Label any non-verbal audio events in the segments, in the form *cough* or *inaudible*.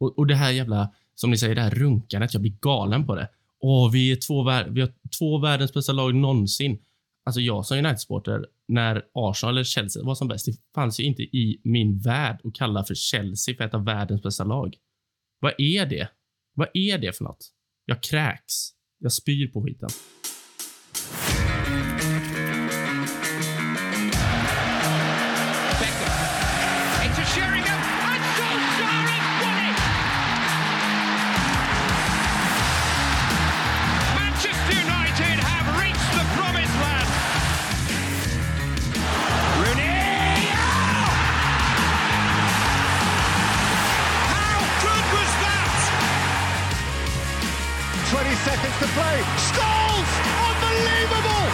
Och, och det här jävla, som ni säger, det här runkandet. Jag blir galen på det. Åh, vi är två, vi har två världens bästa lag någonsin. Alltså jag som United-supporter, när Arsenal eller Chelsea var som bäst, det fanns ju inte i min värld att kalla för Chelsea för ett av världens bästa lag. Vad är det? Vad är det för något? Jag kräks. Jag spyr på skiten. To play. Scholes! Unbelievable!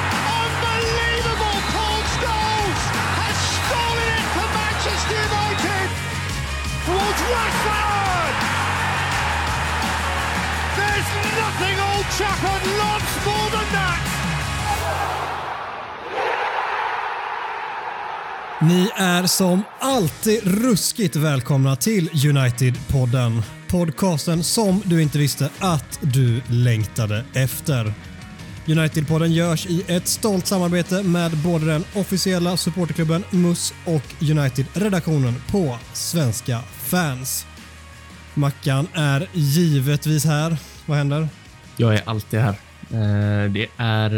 Unbelievable! Paul Scholes has stolen it for Manchester United! Towards Rashford! There's nothing Old Chapman loves more than that! Ni är som alltid ruskigt välkomna till United-podden. Podcasten som du inte visste att du längtade efter. United-podden görs i ett stolt samarbete med både den officiella supporterklubben MUS och United-redaktionen på Svenska fans. Mackan är givetvis här. Vad händer? Jag är alltid här. Eh, det är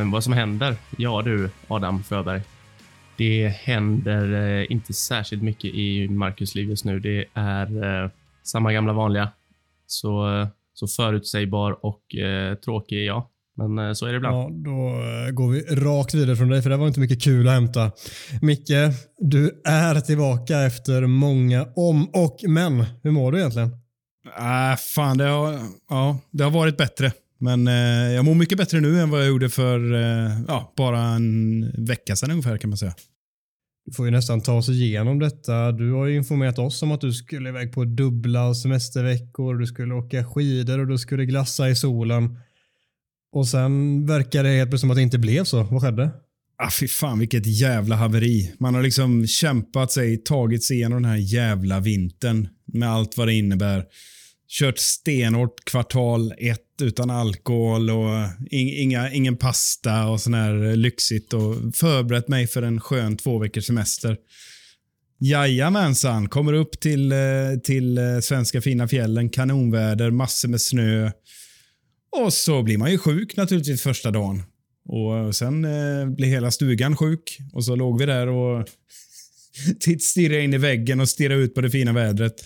eh, vad som händer. Ja du, Adam Fröberg. Det händer eh, inte särskilt mycket i Marcus liv just nu. Det är eh, samma gamla vanliga. Så, så förutsägbar och eh, tråkig är jag. Men eh, så är det ibland. Ja, då eh, går vi rakt vidare från dig för det var inte mycket kul att hämta. Micke, du är tillbaka efter många om och men. Hur mår du egentligen? Äh, fan, det har, ja, det har varit bättre. Men eh, jag mår mycket bättre nu än vad jag gjorde för eh, ja, bara en vecka sedan ungefär kan man säga. Du får ju nästan ta oss igenom detta. Du har ju informerat oss om att du skulle iväg på dubbla semesterveckor, du skulle åka skidor och du skulle glassa i solen. Och sen verkar det helt plötsligt som att det inte blev så. Vad skedde? Ah, fy fan vilket jävla haveri. Man har liksom kämpat sig, tagit sig igenom den här jävla vintern med allt vad det innebär. Kört stenhårt kvartal ett utan alkohol och inga, ingen pasta och sån här lyxigt och förberett mig för en skön två veckors semester. Jajamensan, kommer upp till, eh, till eh, svenska fina fjällen, kanonväder, massor med snö. Och så blir man ju sjuk naturligtvis första dagen. Och sen eh, blir hela stugan sjuk och så låg vi där och *laughs* stirrade in i väggen och stirrade ut på det fina vädret.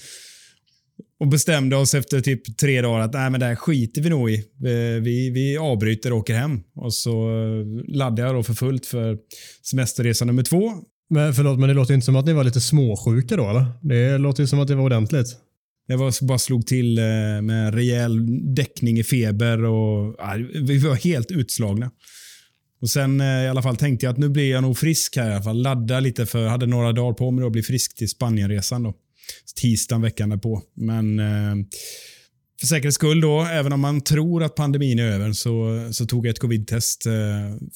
Och bestämde oss efter typ tre dagar att nej, men det här skiter vi nog i. Vi, vi, avbryter och åker hem. Och så eh, laddade jag då för fullt för semesterresa nummer två. Men förlåt, men det låter inte som att ni var lite småsjuka då eller? Det låter ju som att det var ordentligt. Jag var, bara slog till eh, med rejäl däckning i feber och ja, vi var helt utslagna. Och Sen eh, i alla fall tänkte jag att nu blir jag nog frisk här i alla fall. Ladda lite för, hade några dagar på mig att bli frisk till Spanienresan då. Tisdagen veckan därpå. Men eh, för säkerhets skull då, även om man tror att pandemin är över, så, så tog jag ett covid-test eh,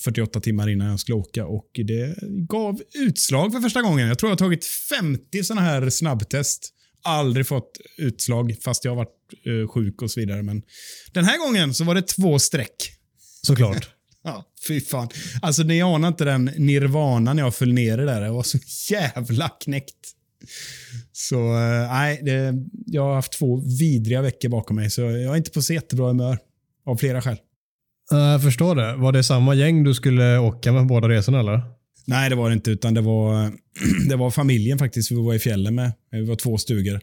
48 timmar innan jag skulle åka och det gav utslag för första gången. Jag tror jag har tagit 50 sådana här snabbtest. Aldrig fått utslag fast jag har varit eh, sjuk och så vidare. Men den här gången så var det två streck. Såklart. *laughs* Ja, fy fan. Alltså ni anar inte den nirvanan jag föll ner i där. Jag var så jävla knäckt. Så eh, nej, det, jag har haft två vidriga veckor bakom mig så jag är inte på så jättebra humör. Av flera skäl. Eh, Jag förstår det. Var det samma gäng du skulle åka med på båda resorna eller? Nej, det var det inte, utan det var, *clears throat* det var familjen faktiskt vi var i fjällen med. Vi var två stugor.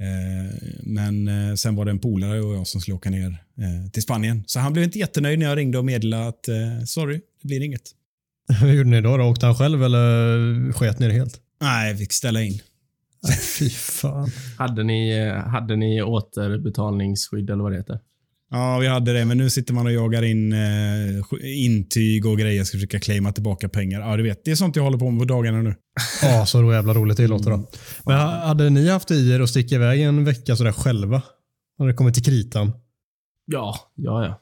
Eh, Men eh, sen var det en polare och jag som skulle åka ner eh, till Spanien. Så han blev inte jättenöjd när jag ringde och meddelade att eh, sorry, det blir inget. *laughs* Hur gjorde ni då? då? Åkte han själv eller sket ni det helt? Nej, jag fick ställa in. *laughs* Fy fan. Hade ni, hade ni återbetalningsskydd eller vad det heter? Ja, vi hade det, men nu sitter man och jagar in eh, intyg och grejer. Ska försöka claima tillbaka pengar. Ja, du vet. Det är sånt jag håller på med på dagarna nu. Ja, så jävla roligt det låter då. Men ha- hade ni haft i er att sticka iväg en vecka sådär själva? När det kommer till kritan? Ja, ja, ja.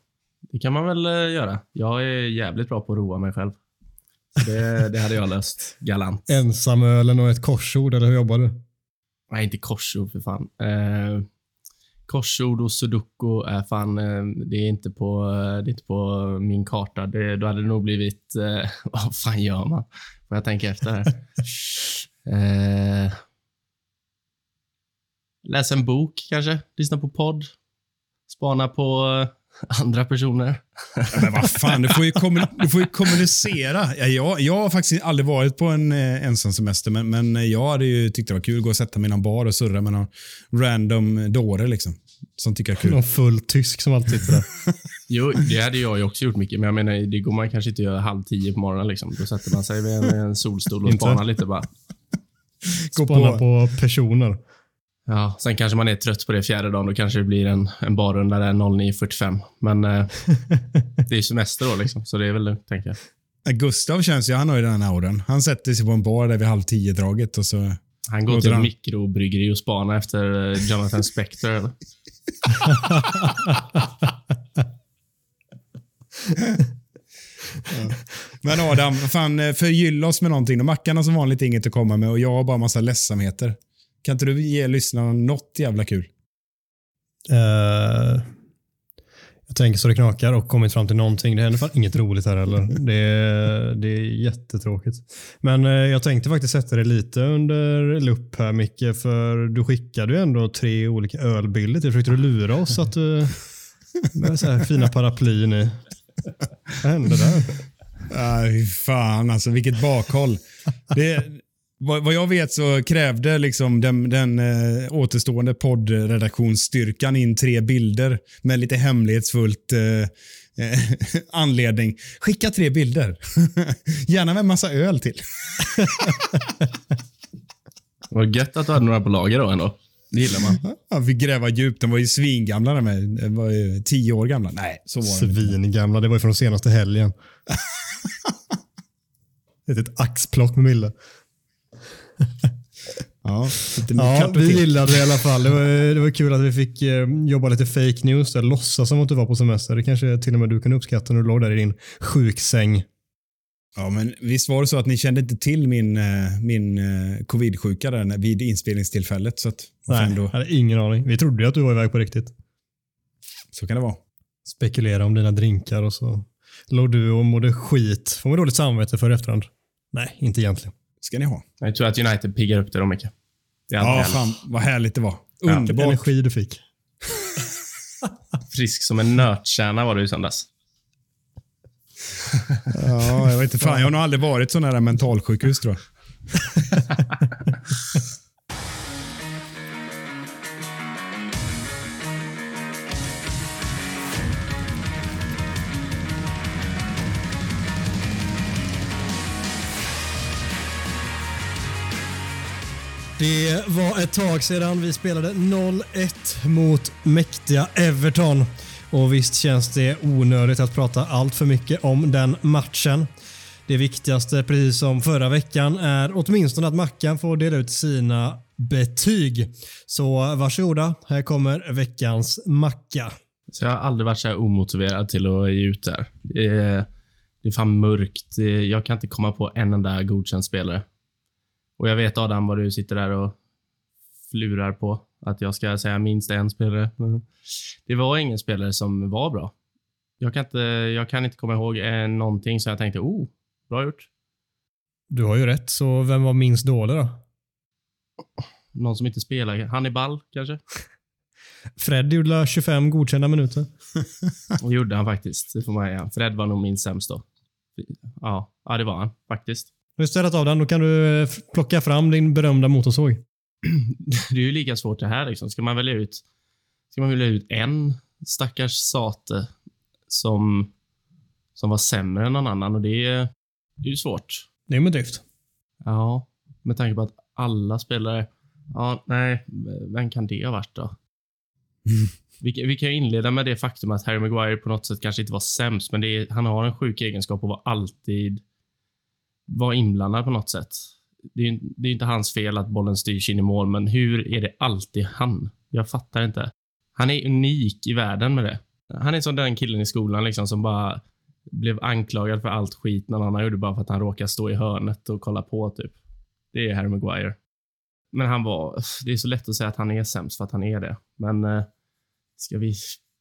Det kan man väl eh, göra. Jag är jävligt bra på att roa mig själv. Så Det, det hade jag löst galant. *laughs* Ensamölen och ett korsord, eller hur jobbar du? Nej, inte korsord för fan. Eh, korsord och sudoku är fan, eh, det är inte på, det är inte på min karta. Det, då hade det nog blivit, eh, *laughs* vad fan gör man? Får jag tänka efter här. *laughs* eh, läsa en bok kanske, lyssna på podd, spana på eh, *laughs* andra personer. Men vad fan, du får ju, du får ju kommunicera. Ja, jag, jag har faktiskt aldrig varit på en eh, ensam semester, men, men jag hade ju tyckt det var kul att gå och sätta mig i någon bar och surra med någon random dåre liksom. Som tycker det är kul. Någon full tysk som alltid sitter där. *laughs* Jo, det hade jag ju också gjort mycket, men jag menar, det går man kanske inte göra halv tio på morgonen. Liksom. Då sätter man sig vid en, en solstol och spanar lite bara. Gå på personer. Ja, sen kanske man är trött på det fjärde dagen. Då kanske det blir en, en barrunda där 09.45. Men eh, *laughs* det är ju semester då, liksom, så det är väl lugnt, tänker jag. Ja, Gustav känns ju, han har ju den här auran. Han sätter sig på en bar där vid halv tio-draget och så... Han går till han- mikrobryggeri och spanar efter eh, Jonathan Spector. Eller? *laughs* Men Adam, fan eh, förgyll oss med någonting. Mackan har som vanligt inget att komma med och jag har bara massa ledsamheter. Kan inte du ge lyssnarna något jävla kul? Eh, jag tänker så det knakar och kommit fram till någonting. Det händer fan inget roligt här heller. *laughs* Det är, det är jättetråkigt. Men eh, jag tänkte faktiskt sätta det lite under lupp här Micke, för du skickade ju ändå tre olika ölbilder. till. Försökte du lura oss att du med så här fina paraplyn i? Vad hände där? Aj, fan alltså, vilket bakhåll. Det, vad, vad jag vet så krävde liksom den, den eh, återstående poddredaktionsstyrkan in tre bilder med lite hemlighetsfullt eh, eh, *laughs* anledning. Skicka tre bilder. *laughs* Gärna med en massa öl till. *laughs* Vad gött att du hade några på lager då ändå. Det gillar man. Han fick gräva djupt. De var ju svingamla de här. De var ju tio år gamla. Nej, så var. Svingamla. Det var ju från senaste helgen. Ett, ett axplock med bilder. *laughs* Ja, Ja, vi gillade det i alla fall. Det var, det var kul att vi fick eh, jobba lite fake news, där, låtsas som att du var på semester. Det kanske till och med du kan uppskatta när du låg där i din sjuksäng. Ja, men visst var det så att ni kände inte till min, eh, min eh, covid-sjuka där vid inspelningstillfället. Så, att, Nej, då, jag hade ingen aning. Vi trodde ju att du var iväg på riktigt. så kan det vara. Spekulera om dina drinkar och så låg du och mådde skit. Får man dåligt samvete för i efterhand? Nej, inte egentligen. Ska ni ha. Jag tror att United piggar upp det då mycket. Det är Ja, härligt. fan vad härligt det var. Ja, Underbart. Energi du fick. *laughs* Frisk som en nötkärna var du i söndags. Ja, jag vet inte fan. Jag har nog aldrig varit så nära mentalsjukhus tror jag. *laughs* Det var ett tag sedan vi spelade 0-1 mot mäktiga Everton. Och visst känns det onödigt att prata allt för mycket om den matchen. Det viktigaste, precis som förra veckan, är åtminstone att Mackan får dela ut sina betyg. Så varsågoda, här kommer veckans macka. Så jag har aldrig varit så här omotiverad till att ge ut det här. Det är, det är fan mörkt. Jag kan inte komma på en enda godkänd spelare. Och jag vet Adam vad du sitter där och flurar på. Att jag ska säga minst en spelare. Men det var ingen spelare som var bra. Jag kan inte, jag kan inte komma ihåg eh, någonting så jag tänkte, oh, bra gjort. Du har ju rätt, så vem var minst dålig då? Någon som inte spelar. Hannibal kanske? *laughs* Fred gjorde 25 godkända minuter. Det gjorde han faktiskt. Det får man. Fred var nog min sämst då. Ja, ja det var han faktiskt. Har du städat av den, då kan du eh, plocka fram din berömda motorsåg. *clears throat* Det är ju lika svårt det här. Liksom. Ska man välja ut ska man välja ut en stackars sate som, som var sämre än någon annan? Och det är, det är ju svårt. Det är med drift. Ja, med tanke på att alla spelare... Ja, nej, vem kan det ha varit då? *laughs* Vi, kan- vi kan inleda med det faktum att Harry Maguire på något sätt kanske inte var sämst, men är, han har en sjuk egenskap att vara alltid vara inblandad på något sätt. Det är, det är inte hans fel att bollen styrs in i mål, men hur är det alltid han? Jag fattar inte. Han är unik i världen med det. Han är som den killen i skolan liksom som bara blev anklagad för allt skit någon annan gjorde bara för att han råkade stå i hörnet och kolla på typ. Det är Harry Maguire. men han var... Det är så lätt att säga att han är sämst för att han är det. Men eh, ska vi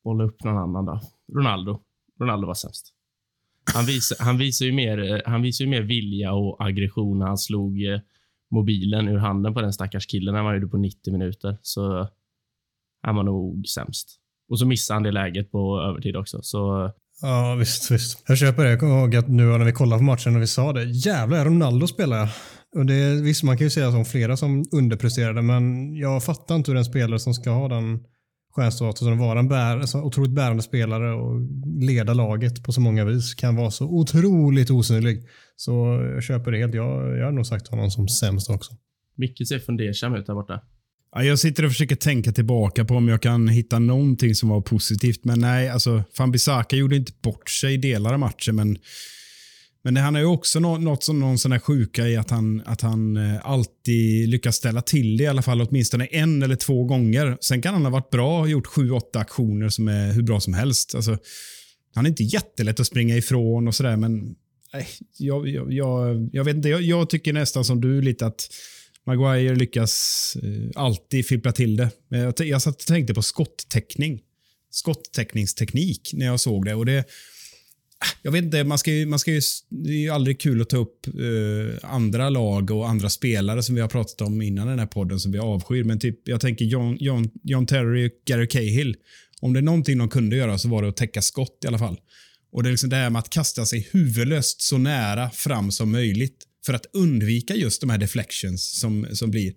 bolla upp någon annan då? Ronaldo. Ronaldo var sämst. Han visar, han visar, ju, mer, eh, han visar ju mer vilja och aggression när han slog eh, mobilen ur handen på den stackars killen när man gjorde på 90 minuter. Så han var nog sämst. Och så missade han det läget på övertid också. Så Ja, visst, visst. Jag köper det. Jag kommer ihåg att nu när vi kollade på matchen och vi sa det. Jävlar, Ronaldo spelar och det, Visst, man kan ju säga som flera som underpresterade, men jag fattar inte hur en spelare som ska ha den stjärnstatusen och vara en bär, så otroligt bärande spelare och leda laget på så många vis kan vara så otroligt osynlig. Så jag köper det helt. Jag, jag har nog sagt honom som sämst också. Micke ser fundersam ut där borta. Ja, jag sitter och försöker tänka tillbaka på om jag kan hitta någonting som var positivt, men nej, alltså Fambisaka gjorde inte bort sig i delar av matchen, men men han har ju också något som någon sån här sjuka i att han, att han eh, alltid lyckas ställa till det i alla fall åtminstone en eller två gånger. Sen kan han ha varit bra och gjort sju, åtta aktioner som är hur bra som helst. Alltså, han är inte jättelätt att springa ifrån och sådär, men nej, jag, jag, jag, jag vet inte. Jag, jag, tycker nästan som du lite att Maguire lyckas eh, alltid fippla till det. Jag, jag satt och tänkte på skottäckning. Skottäckningsteknik när jag såg det. och det jag vet inte, man ska ju, man ska ju, det är ju aldrig kul att ta upp eh, andra lag och andra spelare som vi har pratat om innan den här podden som vi avskyr. Men typ, jag tänker John, John, John Terry och Gary Cahill. Om det är någonting de kunde göra så var det att täcka skott i alla fall. Och Det är liksom det här med att kasta sig huvudlöst så nära fram som möjligt för att undvika just de här deflections som, som blir.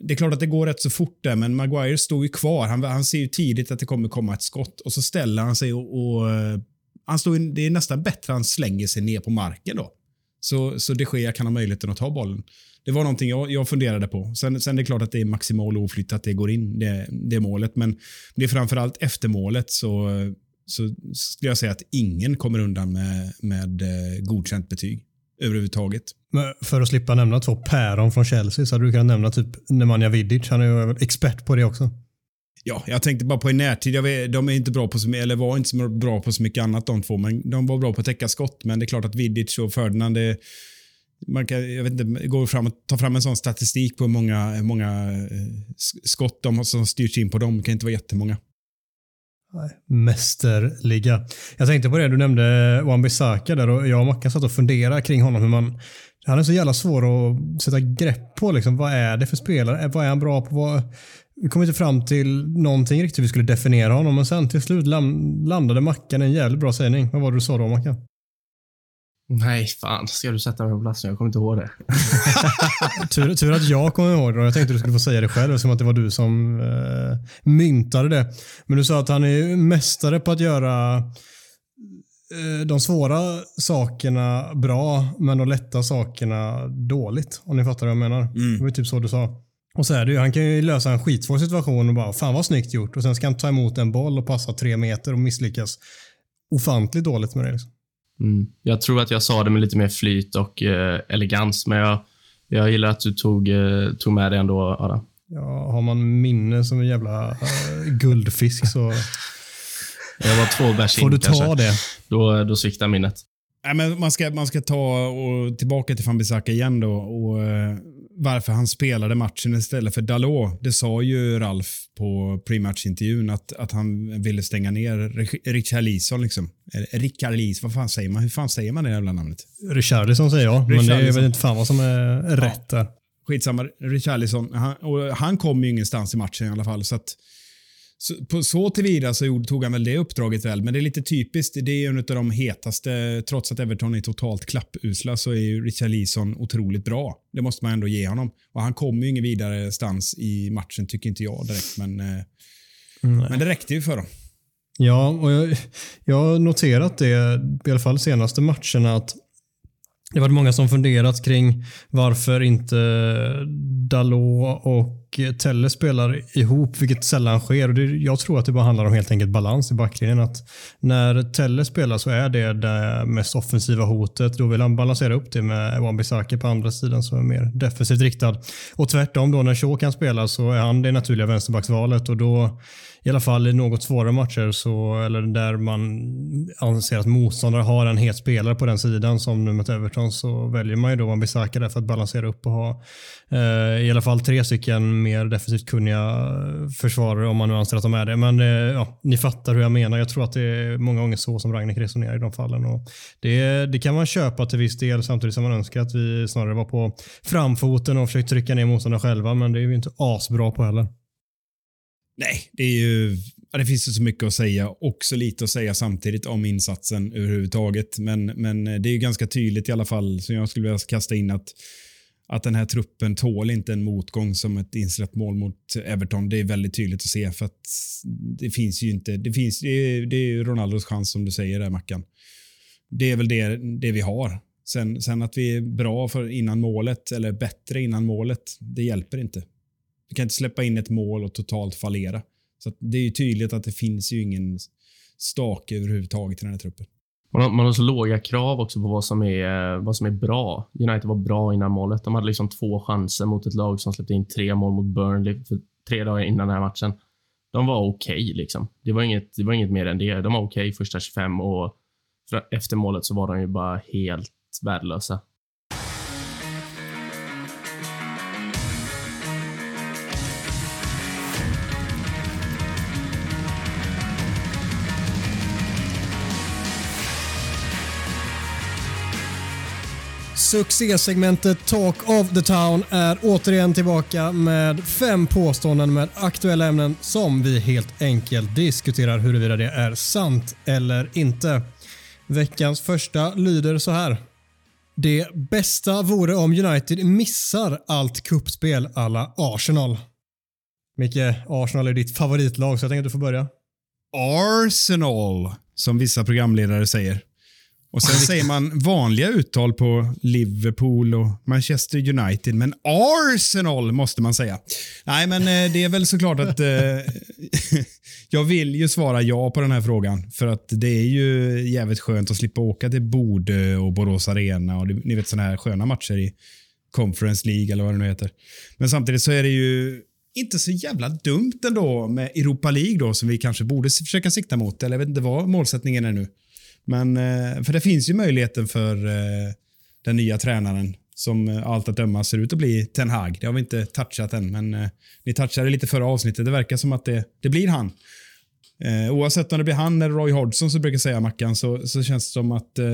Det är klart att det går rätt så fort där, men Maguire står ju kvar. Han, han ser ju tidigt att det kommer komma ett skott och så ställer han sig och, och eh, han står, det är nästan bättre att han slänger sig ner på marken då. Så, så de Gea kan ha möjligheten att ta bollen. Det var någonting jag, jag funderade på. Sen, sen är det klart att det är maximal oflytt att det går in, det, det målet. Men det är framförallt efter målet så, så skulle jag säga att ingen kommer undan med, med eh, godkänt betyg överhuvudtaget. Men för att slippa nämna två päron från Chelsea så hade du kunnat nämna typ Nemanja Vidic. Han är ju expert på det också. Ja, jag tänkte bara på i närtid. Jag vet, de är inte bra på så, eller var inte så bra på så mycket annat de två, men de var bra på att täcka skott. Men det är klart att Vidic och Ferdinand, det, man kan, jag vet inte, går fram och tar fram en sån statistik på hur många, många eh, skott de har som styrts in på dem. Det kan inte vara jättemånga. Mästerliga. Jag tänkte på det, du nämnde Wan-Bissaka där och jag och Mackan satt och funderade kring honom. Hur man, han är så jävla svår att sätta grepp på. Liksom. Vad är det för spelare? Vad är han bra på? Vad, vi kom inte fram till någonting riktigt vi skulle definiera honom, men sen till slut landade Mackan en jävligt bra sägning. Vad var det du sa då, Mackan? Nej, fan. Ska du sätta mig på plats nu? Jag kommer inte ihåg det. *laughs* tur, tur, att jag kommer ihåg det. Jag tänkte att du skulle få säga det själv, som att det var du som eh, myntade det. Men du sa att han är mästare på att göra eh, de svåra sakerna bra, men de lätta sakerna dåligt. Om ni fattar vad jag menar. Mm. Det var typ så du sa. Och så är det ju, han kan ju lösa en skitsvår situation och bara “Fan vad snyggt gjort” och sen ska han ta emot en boll och passa tre meter och misslyckas ofantligt dåligt med det. Liksom. Mm. Jag tror att jag sa det med lite mer flyt och eh, elegans, men jag, jag gillar att du tog, eh, tog med det ändå, Adam. Ja, har man minne som en jävla uh, guldfisk så... jag var två bärs Får du ta kanske. det? Då, då sviktar minnet. Nej, men man, ska, man ska ta och tillbaka till Fambisaka igen då. Och, uh varför han spelade matchen istället för Dalot. Det sa ju Ralf på prematchintervjun att, att han ville stänga ner Richarlison. Liksom. Richarlison, vad fan säger man? Hur fan säger man det jävla namnet? Richarlison säger jag, men det är väl inte fan vad som är rätt där. Skitsamma, Richarlison. Han, han kom ju ingenstans i matchen i alla fall. Så att, så, på så tillvida så tog han väl det uppdraget väl, men det är lite typiskt. Det är en av de hetaste, trots att Everton är totalt klappusla, så är ju Richard Leeson otroligt bra. Det måste man ändå ge honom. Och Han kommer ju ingen vidare stans i matchen, tycker inte jag direkt, men, eh, men det räckte ju för dem. Ja, och jag, jag har noterat det, i alla fall senaste matcherna, att det var många som funderat kring varför inte Dalot och och eh, Telle spelar ihop, vilket sällan sker. Och det, jag tror att det bara handlar om helt enkelt balans i backlinjen. Att när Telle spelar så är det det mest offensiva hotet. Då vill han balansera upp det med Wan-Bissaka på andra sidan som är mer defensivt riktad. Och tvärtom då när Shaw kan spela så är han det naturliga vänsterbacksvalet och då i alla fall i något svårare matcher, så, eller där man anser att motståndare har en het spelare på den sidan, som nu mot Everton, så väljer man ju då Wan-Bissaka där för att balansera upp och ha eh, i alla fall tre stycken mer defensivt kunniga försvarare, om man nu anser att de är det. Men eh, ja, ni fattar hur jag menar. Jag tror att det är många gånger så som Ragnek resonerar i de fallen. Och det, det kan man köpa till viss del, samtidigt som man önskar att vi snarare var på framfoten och försökte trycka ner motståndarna själva, men det är vi inte asbra på heller. Nej, det är ju... Ja, det finns ju så mycket att säga. och så lite att säga samtidigt om insatsen överhuvudtaget. Men, men eh, det är ju ganska tydligt i alla fall, som jag skulle vilja kasta in att att den här truppen tål inte en motgång som ett insläppt mål mot Everton. Det är väldigt tydligt att se för att det finns ju inte. Det, finns, det, är, det är Ronaldos chans som du säger där Mackan. Det är väl det, det vi har. Sen, sen att vi är bra för innan målet eller bättre innan målet, det hjälper inte. Du kan inte släppa in ett mål och totalt fallera. Så det är ju tydligt att det finns ju ingen stake överhuvudtaget i den här truppen. Man har, man har så låga krav också på vad som, är, eh, vad som är bra. United var bra innan målet. De hade liksom två chanser mot ett lag som släppte in tre mål mot Burnley för tre dagar innan den här matchen. De var okej. Okay, liksom. det, var inget, det var inget mer än det. De var okej okay första 25 och efter målet så var de ju bara helt värdelösa. Succésegmentet Talk of the Town är återigen tillbaka med fem påståenden med aktuella ämnen som vi helt enkelt diskuterar huruvida det är sant eller inte. Veckans första lyder så här. Det bästa vore om United missar allt kuppspel alla Arsenal. Micke, Arsenal är ditt favoritlag så jag tänker att du får börja. Arsenal, som vissa programledare säger. Och sen säger man vanliga uttal på Liverpool och Manchester United, men Arsenal måste man säga. Nej, men eh, det är väl såklart att eh, *laughs* jag vill ju svara ja på den här frågan. För att det är ju jävligt skönt att slippa åka till Bode och Borås Arena och ni vet sådana här sköna matcher i Conference League eller vad det nu heter. Men samtidigt så är det ju inte så jävla dumt ändå med Europa League då som vi kanske borde försöka sikta mot. Eller jag vet inte vad målsättningen är nu. Men, eh, för det finns ju möjligheten för eh, den nya tränaren som eh, allt att döma ser ut att bli Ten Hag. Det har vi inte touchat än, men ni touchade lite förra avsnittet. Det verkar som att det, det blir han. Eh, oavsett om det blir han eller Roy Hodgson, så brukar säga Mackan, så, så känns det som att eh,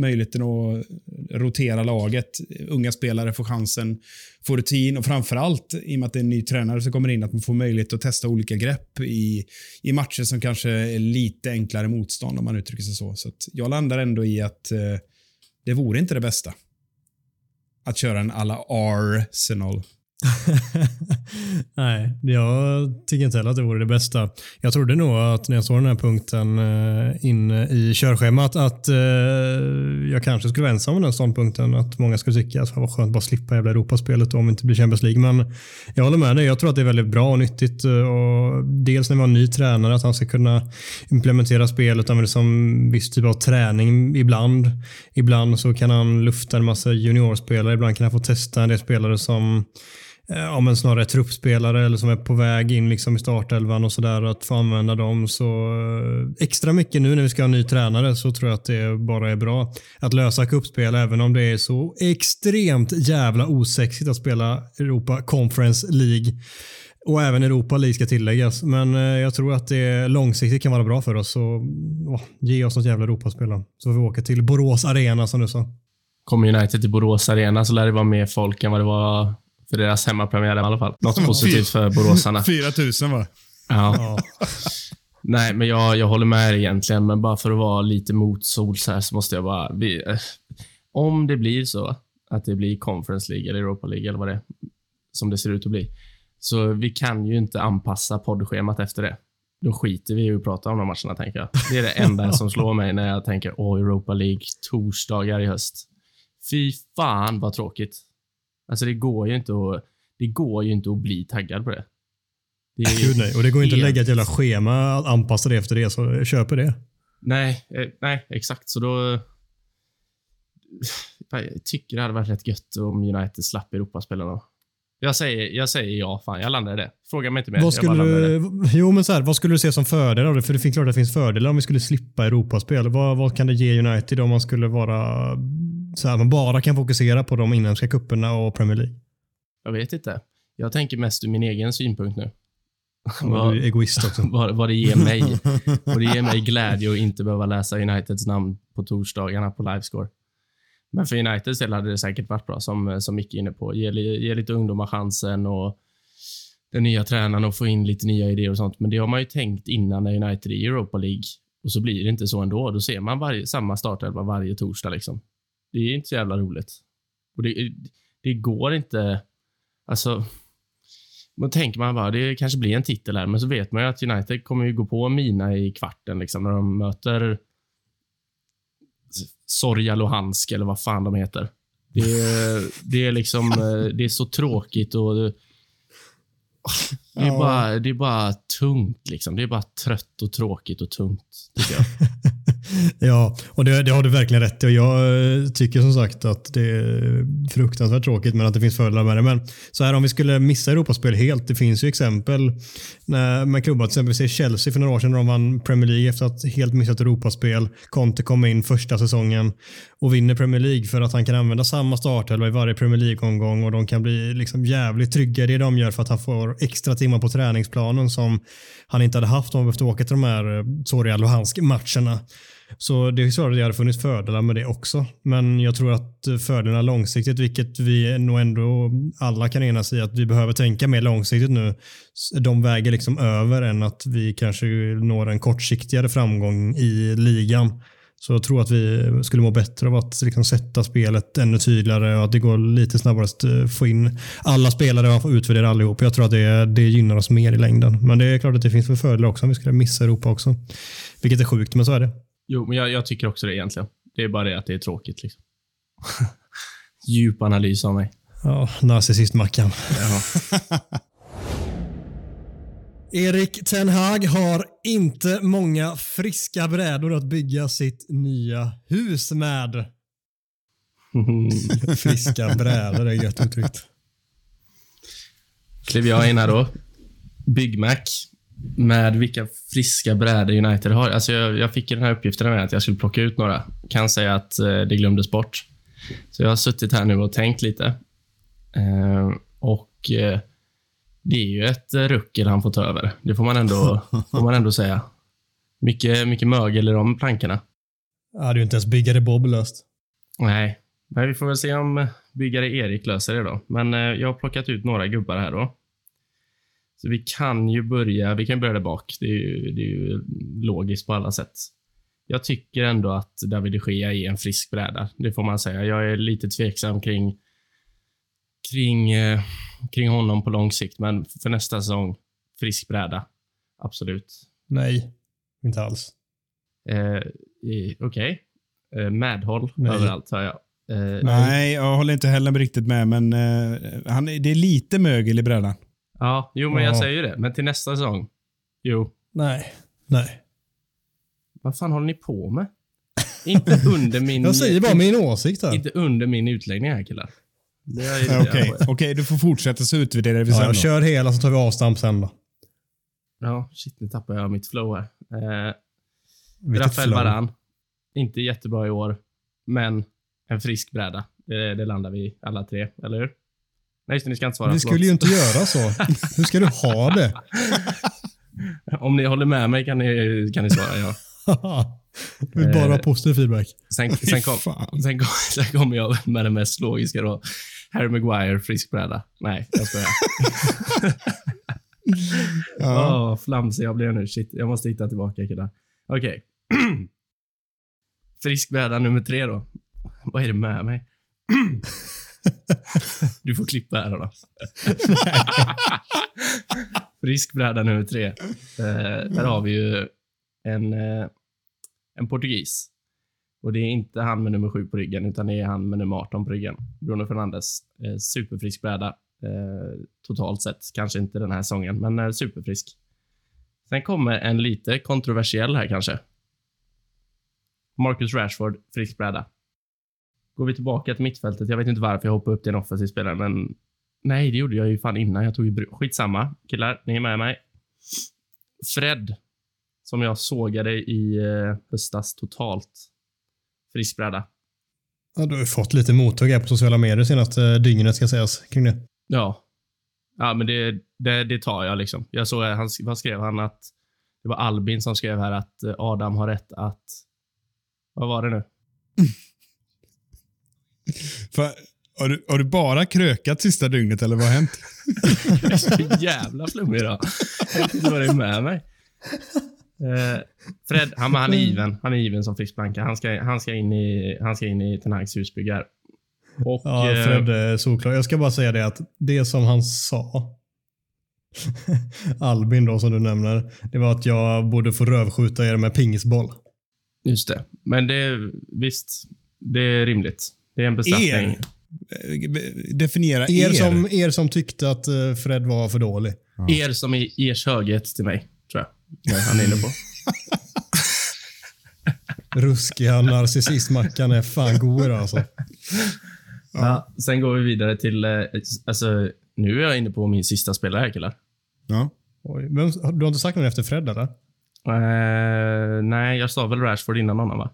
möjligheten att rotera laget, unga spelare får chansen, får rutin och framförallt i och med att det är en ny tränare som kommer in, att man får möjlighet att testa olika grepp i, i matcher som kanske är lite enklare motstånd om man uttrycker sig så. Så jag landar ändå i att eh, det vore inte det bästa. Att köra en alla Arsenal. *laughs* Nej, jag tycker inte heller att det vore det bästa. Jag trodde nog att när jag såg den här punkten eh, inne i körschemat att eh, jag kanske skulle vara ensam om den ståndpunkten. Att många skulle tycka att det var skönt att bara slippa jävla Europaspelet om det inte blir Champions League. Men jag håller med dig. Jag tror att det är väldigt bra och nyttigt. Eh, och dels när vi har en ny tränare, att han ska kunna implementera spelet, använda som liksom viss typ av träning ibland. Ibland så kan han lufta en massa juniorspelare. Ibland kan han få testa en del spelare som Eh, ja, men snarare truppspelare eller som är på väg in liksom i startelvan och sådär. Att få använda dem. Så eh, extra mycket nu när vi ska ha en ny tränare så tror jag att det bara är bra att lösa kuppspel även om det är så extremt jävla osexigt att spela Europa Conference League. Och även Europa League ska tilläggas. Men eh, jag tror att det långsiktigt kan vara bra för oss. Så åh, ge oss något jävla Europaspel då. Så får vi åka till Borås Arena som du sa. Kommer United till Borås Arena så lär det vara mer folk än vad det var för deras hemmapremiär i alla fall. Något positivt för boråsarna. 4000 va? Ja. *laughs* Nej, men jag, jag håller med egentligen, men bara för att vara lite motsols här så måste jag bara... Vi, eh, om det blir så att det blir Conference League eller Europa League eller vad det är, som det ser ut att bli, så vi kan ju inte anpassa poddschemat efter det. Då skiter vi i att prata om de matcherna, tänker jag. Det är det enda *laughs* som slår mig när jag tänker åh, Europa League, torsdagar i höst. Fy fan vad tråkigt. Alltså det går ju inte att... Det går ju inte att bli taggad på det. det *laughs* Gud nej. Och det går inte att helt- lägga ett jävla schema och anpassa det efter det, så köper det. Nej, eh, nej, exakt. Så då... Jag tycker det hade varit rätt gött om United slapp Europaspelarna. Jag säger, jag säger ja, fan. Jag landar i det. Fråga mig inte mer. Vad skulle, du, jo, men så här, vad skulle du se som fördel av det? För det finns klart att det finns fördelar om vi skulle slippa Europaspel. Vad, vad kan det ge United om man skulle vara så här, man bara kan fokusera på de inhemska kupperna och Premier League? Jag vet inte. Jag tänker mest ur min egen synpunkt nu. Vad... Du är egoist också. *laughs* vad, vad det ger mig. *laughs* Och det ger mig glädje att inte behöva läsa Uniteds namn på torsdagarna på Livescore. Men för Uniteds del hade det säkert varit bra, som, som Micke är inne på. Ge, ge lite ungdomar chansen och den nya tränaren och få in lite nya idéer och sånt. Men det har man ju tänkt innan när United är i Europa League. Och så blir det inte så ändå. Då ser man varje, samma startelva varje torsdag. Liksom. Det är inte så jävla roligt. Och det, det går inte... Alltså, då tänker man bara, det kanske blir en titel här, men så vet man ju att United kommer ju gå på mina i kvarten liksom, när de möter Sorja Luhansk eller vad fan de heter. Det det är liksom, *laughs* eh, det är så tråkigt och det, är, Ja. bara, det är bara tungt liksom. Det är bara trött och tråkigt och tungt. *laughs* Ja, och det, det har du verkligen rätt i. Och Jag eh, tycker som sagt att det är fruktansvärt tråkigt, men att det finns fördelar med det. Men så här om vi skulle missa Europaspel helt. Det finns ju exempel när, med klubbar, till exempel Chelsea för några år sedan när de vann Premier League efter att helt missat Europaspel. Conte kom in första säsongen och vinner Premier League för att han kan använda samma startelva i varje Premier League-omgång och de kan bli liksom jävligt trygga i det de gör för att han får extra timmar på träningsplanen som han inte hade haft om han behövt åka till de här eh, Soria Luhansk-matcherna. Så det är klart att det hade funnits fördelar med det också. Men jag tror att eh, fördelarna långsiktigt, vilket vi nog ändå alla kan enas i att vi behöver tänka mer långsiktigt nu, de väger liksom över än att vi kanske når en kortsiktigare framgång i ligan. Så jag tror att vi skulle må bättre av att liksom sätta spelet ännu tydligare och att det går lite snabbare att eh, få in alla spelare och utvärdera allihop. Jag tror att det, det gynnar oss mer i längden. Men det är klart att det finns för fördelar också om vi skulle missa Europa också. Vilket är sjukt, men så är det. Jo, men jag, jag tycker också det egentligen. Det är bara det att det är tråkigt. Liksom. *laughs* Djup analys av mig. Ja, narcissist-Mackan. *laughs* Erik Ten Hag har inte många friska brädor att bygga sitt nya hus med. *laughs* Friska brädor är gött uttryckt. klev jag in här då. Big Mac. Med vilka friska brädor United har. Alltså jag, jag fick den här uppgiften med att jag skulle plocka ut några. Kan säga att eh, det glömdes bort. Så jag har suttit här nu och tänkt lite. Eh, och eh, det är ju ett eh, ruckel han får ta över. Det får man ändå, *laughs* får man ändå säga. Mycket, mycket mögel i de plankorna. Ja, ju inte ens byggare Bob löst. Nej, men vi får väl se om byggare Erik löser det då. Men eh, jag har plockat ut några gubbar här då. Så vi kan ju börja, vi kan börja där bak. Det är ju, det är ju logiskt på alla sätt. Jag tycker ändå att David de Gea är en frisk bräda. Det får man säga. Jag är lite tveksam kring, kring, eh, kring honom på lång sikt, men för nästa säsong, frisk bräda. Absolut. Nej, inte alls. Eh, Okej. Eh, medhåll Nej. överallt, hör jag. Eh, Nej, jag håller inte heller riktigt med, men eh, han, det är lite mögel i brädan. Ja, jo, men jag Ja. säger ju det. Men till nästa säsong. Jo. Nej. Nej. Vad fan håller ni på med? Inte under *laughs* min... Jag säger bara min åsikt här. Inte under min utläggning här, killar. Okej, okej, du får fortsätta så utvärderar vi Ja, sen. jag då. kör hela så tar vi avstamp sen då. Ja, shit, nu tappar jag mitt flow här. Eh, Rafael flow. Varan. Inte jättebra i år, men en frisk bräda. Det, det landar vi alla tre, eller hur? Nej, just det, ni ska inte svara. Vi skulle ju inte göra så. *laughs* Hur ska du ha det? Om ni håller med mig kan ni, kan ni svara ja. *laughs* Vi bara ha positiv feedback. Sen, sen, kom, sen, kom, *laughs* sen kommer jag med det mest logiska då. Harry Maguire, frisk bräda. Nej, jag skojar. *laughs* Ja. Åh, flamsig jag blev nu. Shit, jag måste hitta tillbaka killar. Okej. *clears throat* Frisk bräda nummer tre då. Vad är det med mig? *clears throat* du får klippa här då. *laughs* Frisk bräda nummer tre. Eh, där har vi ju en, eh, en portugis. Och det är inte han med nummer sju på ryggen, utan det är han med nummer 18 på ryggen. Bruno Fernandes. Eh, superfrisk bräda. eh, totalt sett. Kanske inte den här säsongen, men eh, superfrisk. Sen kommer en lite kontroversiell här kanske. Marcus Rashford, frisk bräda. Går vi tillbaka till mittfältet. Jag vet inte varför jag hoppade upp till en offensiv spelare, men nej, det gjorde jag ju fan innan. Jag tog ju Skitsamma. Killar, ni är med mig. Fred, som jag sågade i eh, höstas totalt. Frisk bräda. Ja, du har ju fått lite mottag här på sociala medier senaste dygnet ska sägas kring det. Ja. Ja, men det, det, det tar jag liksom. Jag såg, han, vad skrev han? att Det var Albin som skrev här att eh, Adam har rätt att... Vad var det nu? *laughs* För, har, du, har du bara krökat sista dygnet eller vad har hänt? *laughs* Jag är så jävla flummig idag. Jag vet inte vad det är med mig. Eh, Fred, han, han är given. Han är given som friskblanka. Han ska, han ska in i, han ska in i Ten Hags husbygge här. Och, Ja, eh, Fred är solklar. Jag ska bara säga det att det som han sa, *laughs* Albin då som du nämner, det var att jag borde få rövskjuta er med pingisboll. Just det. Men det, visst, det är rimligt. Det är en bestraffning. Er? Eh, Definiera er. Er som, er som tyckte att eh, Fred var för dålig. Er som är ers höghet till mig. Ja, han är inne på. *laughs* Ruskiga narcissistmackan är fan god alltså. Ja. Sen går vi vidare till... eh, Alltså, nu är jag inne på min sista spelare här, killar. Ja. Oj, vem, du har inte sagt någon efter Fred eller? Eh, nej, jag sa väl Rashford innan honom, va?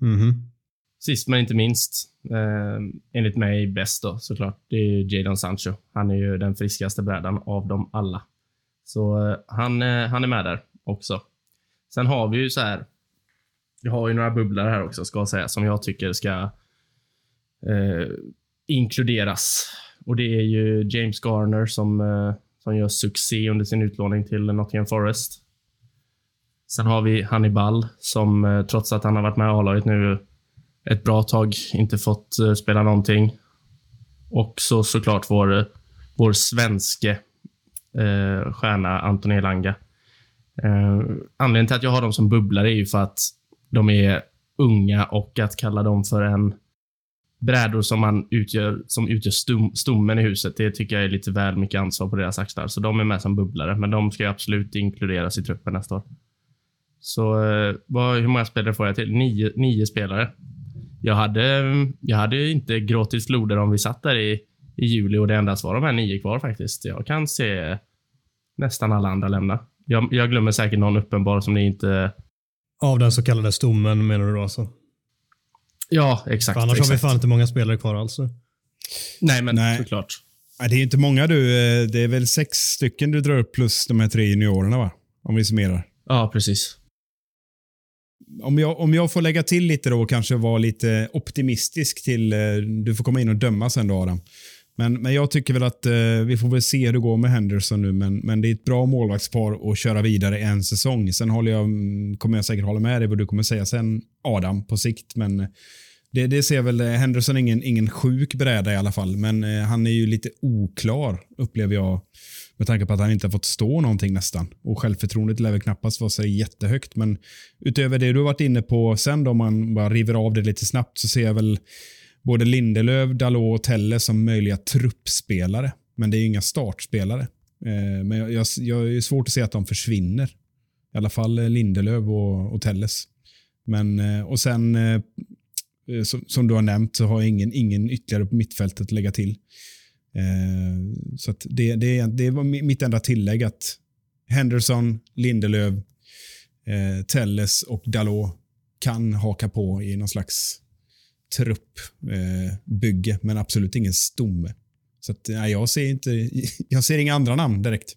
Mhm. Sist men inte minst, eh, enligt mig bäst då såklart, det är Jadon Sancho. Han är ju den friskaste brädan av dem alla. Så eh, han, eh, han är med där också. Sen har vi ju så här. Vi har ju några bubblare här också, ska jag säga, som jag tycker ska eh, inkluderas. Och det är ju James Garner som, eh, som gör succé under sin utlåning till Nottingham Forest. Sen har vi Hannibal som eh, trots att han har varit med i A-laget nu ett bra tag inte fått eh, spela någonting. Och så såklart vår, vår svenske eh, stjärna Anton Elanga. Eh, anledningen till att jag har dem som bubblare är ju för att de är unga och att kalla dem för en brädor som man utgör, som utgör stum, stommen i huset, det tycker jag är lite väl mycket ansvar på deras axlar. Så de är med som bubblare, men de ska ju absolut inkluderas i truppen nästa år. Så eh, vad, hur många spelare får jag till? Nio, nio spelare. Jag hade, jag hade inte gråtit floder om vi satt där i, i juli och det endast var de här nio kvar faktiskt. Jag kan se nästan alla andra lämna. Jag, jag glömmer säkert någon uppenbar som ni inte... Av den så kallade stommen menar du då alltså? Ja, exakt. För annars exakt. har vi fan inte många spelare kvar alls. Nej, men Nej. såklart. Nej, det är inte många du. eh, Det är väl sex stycken du drar upp plus de här tre juniorerna va? Om vi summerar. Ja, precis. Om jag, om jag får lägga till lite då och kanske vara lite optimistisk till... eh, Du får komma in och döma sen då Adam. Men, men jag tycker väl att eh, vi får väl se hur det går med Henderson nu, men, men det är ett bra målvaktspar att köra vidare en säsong. Sen håller jag, mm, kommer jag säkert hålla med dig vad du kommer säga sen, Adam, på sikt. Men eh, det, det ser väl, eh, Henderson är ingen, ingen sjuk bräda i alla fall, men eh, han är ju lite oklar, upplever jag. Med tanke på att han inte har fått stå någonting nästan. Och självförtroendet lär väl knappast vara så jättehögt. Men utöver det du har varit inne på sen då, om man bara river av det lite snabbt, så ser jag väl både Lindelöf, Dalot och Telle som möjliga truppspelare. Men det är ju inga startspelare. Eh, men jag, jag, jag är svårt att se att de försvinner. I alla fall eh, Lindelöf och, och Telles. Men, eh, och sen, som, som du har nämnt, så har jag ingen, ingen ytterligare på mittfältet att lägga till. Så att det, det, det var mitt enda tillägg att Henderson, Lindelöf, Telles och Dalot kan haka på i någon slags truppbygge, eh, men absolut ingen stomme. Så att, nej, jag, ser inte, *laughs* jag ser inga andra namn direkt.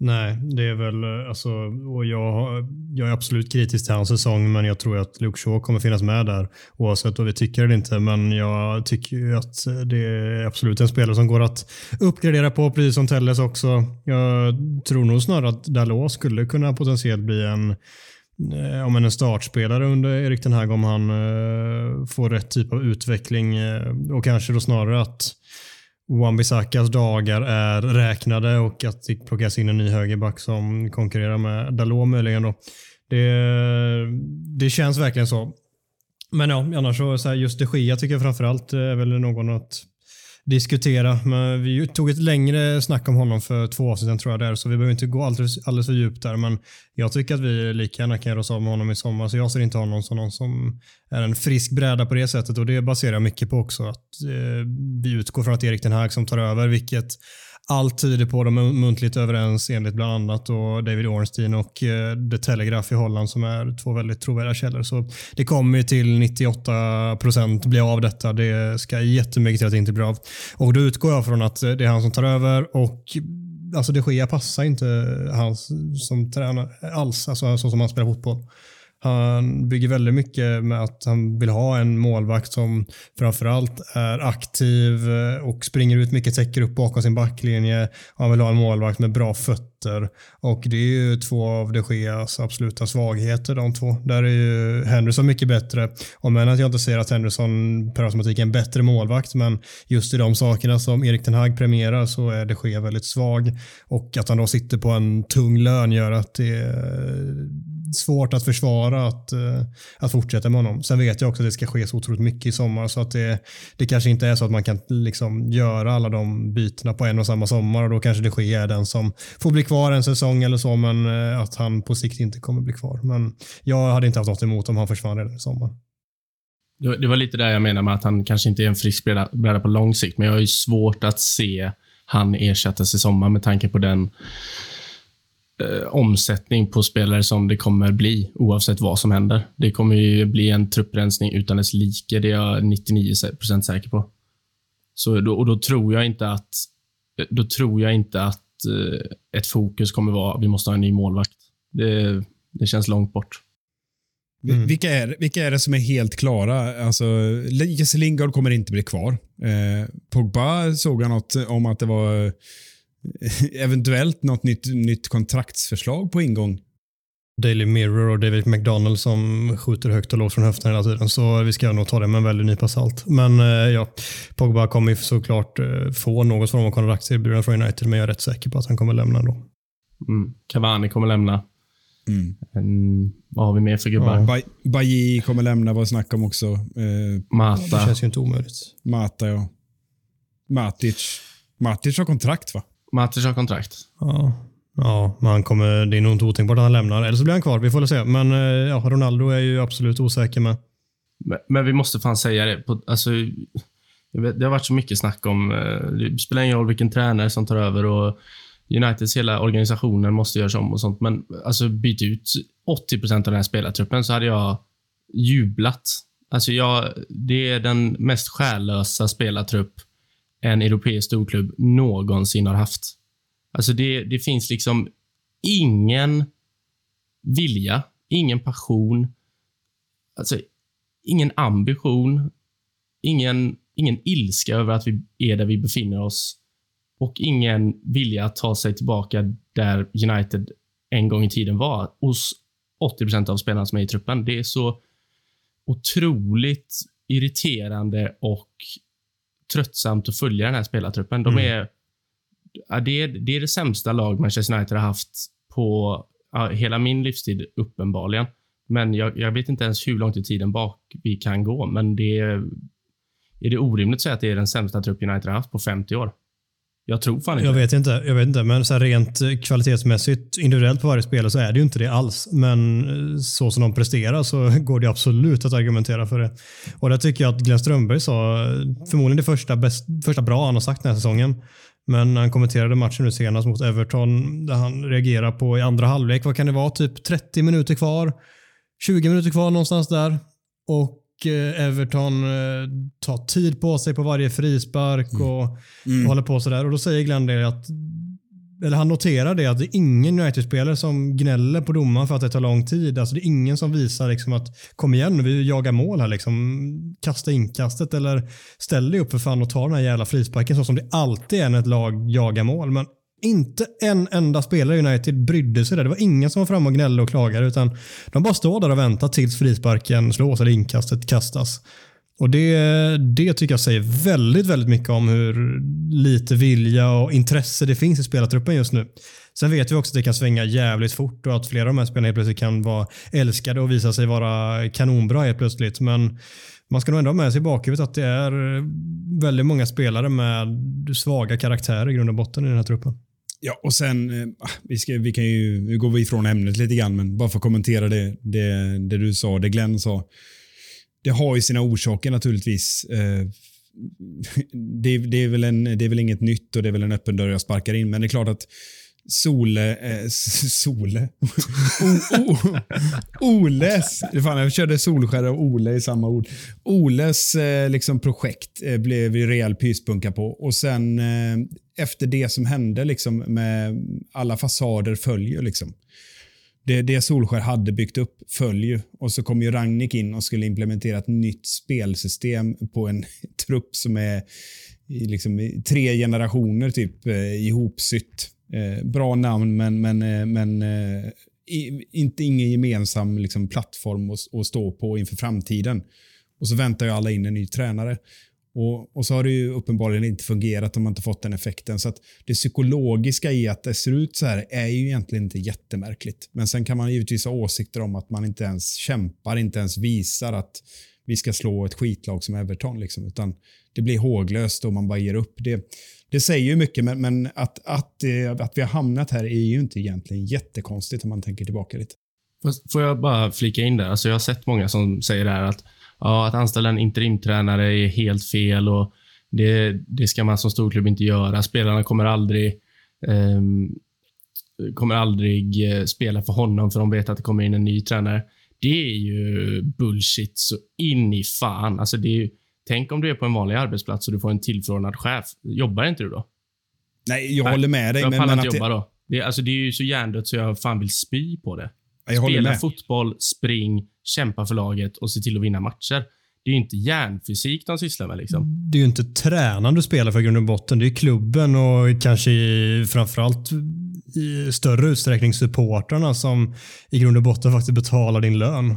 Nej, det är väl eh, alltså, och jag, jag är absolut kritisk till hans säsong, men jag tror att Luke Shaw kommer finnas med där oavsett vad vi tycker eller inte. Men jag tycker ju att det är absolut en spelare som går att uppgradera på, precis som Telles också. Jag tror nog snarare att Dalot skulle kunna potentiellt bli en Eh, om en startspelare under Erik Ten Hag om han eh, får rätt typ av utveckling eh, och kanske då snarare att Wan-Bissakas dagar är räknade och att det plockas in en ny högerback som konkurrerar med Dalot möjligen. Då. Det, det känns verkligen så. Men ja, annars så, så här, just de Gia tycker jag framförallt eh, är väl någon att diskutera. Men vi tog ett längre snack om honom för två avsnitt sedan tror jag där, så vi behöver inte gå alldeles, alldeles för djupt där. Men jag tycker att vi lika gärna kan göra oss av med honom i sommar, så jag ser inte honom som någon som är en frisk bräda på det sättet och det baserar jag mycket på också. Att eh, vi utgår från att Erik Den Hag som tar över, vilket allt tyder på. De är muntligt överens enligt bland annat då David Ornstein och eh, The Telegraph i Holland som är två väldigt trovärdiga källor. Så det kommer till 98 procent bli av detta. Det ska jättemycket till att det inte blir av. Och då utgår jag från att eh, det är han som tar över och alltså de Gea passar inte han som tränare alls, alltså så som han spelar fotboll. Han bygger väldigt mycket med att han vill ha en målvakt som framförallt är aktiv eh, och springer ut mycket, täcker upp bakom sin backlinje. Han vill ha en målvakt med bra fötter och det är ju två av de Geas absoluta svagheter de två. Där är ju Henderson mycket bättre. Om än att jag inte säger att Henderson per automatik är en bättre målvakt, men just i de sakerna som Erik Ten Hag premierar så är de Gea väldigt svag och att han då sitter på en tung lön gör att det svårt att försvara att, eh, att fortsätta med honom. Sen vet jag också att det ska ske så otroligt mycket i sommar så att det, det kanske inte är så att man kan liksom göra alla de bytena på en och samma sommar och då kanske det sker den som får bli kvar en säsong eller så men eh, att han på sikt inte kommer bli kvar. Men jag hade inte haft något emot om han försvann redan i sommar. Det var lite där jag menar med att han kanske inte är en frisk bräda på lång sikt, men jag har ju svårt att se han ersättas i sommar med tanke på den eh, omsättning på spelare som det kommer bli oavsett vad som händer. Det kommer ju bli en trupprensning utan dess like. Det är jag 99 säker på. Så då, och då tror jag inte att då tror jag inte att eh, ett fokus kommer vara att vi måste ha en ny målvakt. Det, det känns långt bort. Mm. Vilka, är, vilka är det som är helt klara? Alltså, Jesse Lingard kommer inte bli kvar. Eh, Pogba såg jag något om att det var *laughs* eventuellt något nytt, nytt kontraktsförslag på ingång. Daily Mirror och David McDonald som skjuter högt och lågt från höften hela tiden. Så vi ska nog ta det med en väldig nypa salt. Men eh, ja, Pogba kommer såklart eh, få något form av kontraktserbjudande från United, men jag är rätt säker på att han kommer lämna ändå. Mm. Cavani kommer lämna. Mm. En, vad har vi mer för gubbar? Ja. Bailly kommer lämna, var snack om också. Eh, Mata. Det känns ju inte omöjligt. Mata, ja. Matic. Matic har kontrakt, va? Matic har kontrakt. Ja. Ja, men han kommer, det är nog inte otänkbart att han lämnar. Eller så blir han kvar, vi får väl se. Men eh, ja, Ronaldo är ju absolut osäker med. Men, men vi måste fan säga det. På, alltså, vet, det har varit så mycket snack om, eh, det spelar ingen roll vilken tränare som tar över och Uniteds hela organisationen måste göras om och sånt. Men alltså byt ut 80% av den här spelartruppen så hade jag jublat. Alltså jag, det är den mest själlösa spelartrupp en europeisk storklubb någonsin har haft. Alltså det, det finns liksom ingen vilja, ingen passion, alltså ingen ambition, ingen, ingen ilska över att vi är där vi befinner oss och ingen vilja att ta sig tillbaka där United en gång i tiden var hos 80 procent av spelarna som är i truppen. Det är så otroligt irriterande och tröttsamt att följa den här spelartruppen. De mm. är, ja, det, är, det är det sämsta lag Manchester United har haft på ja, hela min livstid, uppenbarligen. Men jag, jag, vet inte ens hur långt i tiden bak vi kan gå, men det är, är det orimligt att säga att det är den sämsta trupp United har haft på 50 år. Jag tror fan inte Jag vet inte. Jag vet inte men så rent kvalitetsmässigt, individuellt på varje spelare så är det ju inte det alls. Men eh, så som de presterar så *laughs* går det absolut att argumentera för det. Och det tycker jag att Glenn Strömberg sa, förmodligen det första, bäst, första bra han har sagt den här säsongen. Men han kommenterade matchen nu senast mot Everton där han reagerar på i andra halvlek, vad kan det vara, typ 30 minuter kvar? 20 minuter kvar någonstans där. Och Eh, Everton eh, tar tid på sig på varje frispark mm. och mm. håller på sådär. Och då säger Glenn det att eller han noterar det att det är ingen United-spelare som gnäller på domaren för att det tar lång tid. Alltså det är ingen som visar liksom att kom igen vi jagar mål här. Liksom. Kasta inkastet eller ställ dig upp för fan och ta den här jävla frisparken så som det alltid är när ett lag jagar mål. Men inte en enda spelare i United brydde sig där. Det var ingen som var framme och gnällde och klagade utan de bara står där och väntar tills frisparken slås eller inkastet kastas. Och det, det tycker jag säger väldigt, väldigt mycket om hur lite vilja och intresse det finns i spelartruppen just nu. Sen vet vi också att det kan svänga jävligt fort och att flera av de här spelarna helt plötsligt kan vara älskade och visa sig vara kanonbra helt plötsligt. Men man ska nog ändå ha med sig i bakhuvudet att det är väldigt många spelare med svaga karaktärer i grund och botten i den här truppen. Ja, och sen, eh, ah, vi, ska, vi kan ju, nu går vi ifrån ämnet lite grann, men bara för att kommentera det, det, det du sa, det Glenn sa. Det har ju sina orsaker naturligtvis. Eh, *laughs* det, det, är väl en, det är väl inget nytt och det är väl en öppen dörr jag sparkar in, men det är klart att Sole... Eh, Sole? o, o, Oles... Fan, jag körde Solskär och Ole i samma ord. Oles eh, liksom, projekt eh, blev vi rejäl pyspunka på. Och sen eh, efter det som hände liksom, med alla fasader följer. Liksom. Det, det Solskär hade byggt upp följer. Och så kom ju Ragnik in och skulle implementera ett nytt spelsystem på en *laughs* trupp som är i liksom, tre generationer typ eh, ihopsytt. Eh, bra namn, men, men, eh, men eh, inte ingen gemensam liksom, plattform att, att, stå på inför framtiden. Och så väntar ju alla in en ny tränare. Och, och, så har det ju uppenbarligen inte fungerat om man inte fått den effekten. Så att det psykologiska i att det ser ut så här är ju egentligen inte jättemärkligt. Men sen kan man givetvis ha åsikter om att man inte ens kämpar, inte ens visar att vi ska slå ett skitlag som Everton. Liksom, utan det blir håglöst och man bara ger upp. Det, det säger ju mycket, men, men att, att, eh, att vi har hamnat här är ju inte egentligen jättekonstigt om man tänker tillbaka lite. Får jag bara flika in där? Alltså jag har sett många som säger det här att, ja, att anställa en interimtränare är helt fel och det, det ska man som storklubb inte göra. Spelarna kommer aldrig eh, kommer aldrig eh, spela för honom för de vet att det kommer in en ny tränare. Det är ju bullshit så in i fan. Alltså det är, Tänk om du är på en vanlig arbetsplats och du får en tillförordnad chef. Jobbar inte du då? Nej, jag Nej, håller med dig. Jag pallar inte jobba det... då. Det, alltså, det är ju så hjärndött så jag fan vill spy på det. Jag Spela fotboll, spring, kämpa för laget och se till att vinna matcher. Det är ju inte hjärnfysik de sysslar med. Liksom. Det är ju inte tränaren du spelar för i grund och botten. Det är klubben och kanske i, framförallt i större utsträckning supportrarna som i grund och botten faktiskt betalar din lön.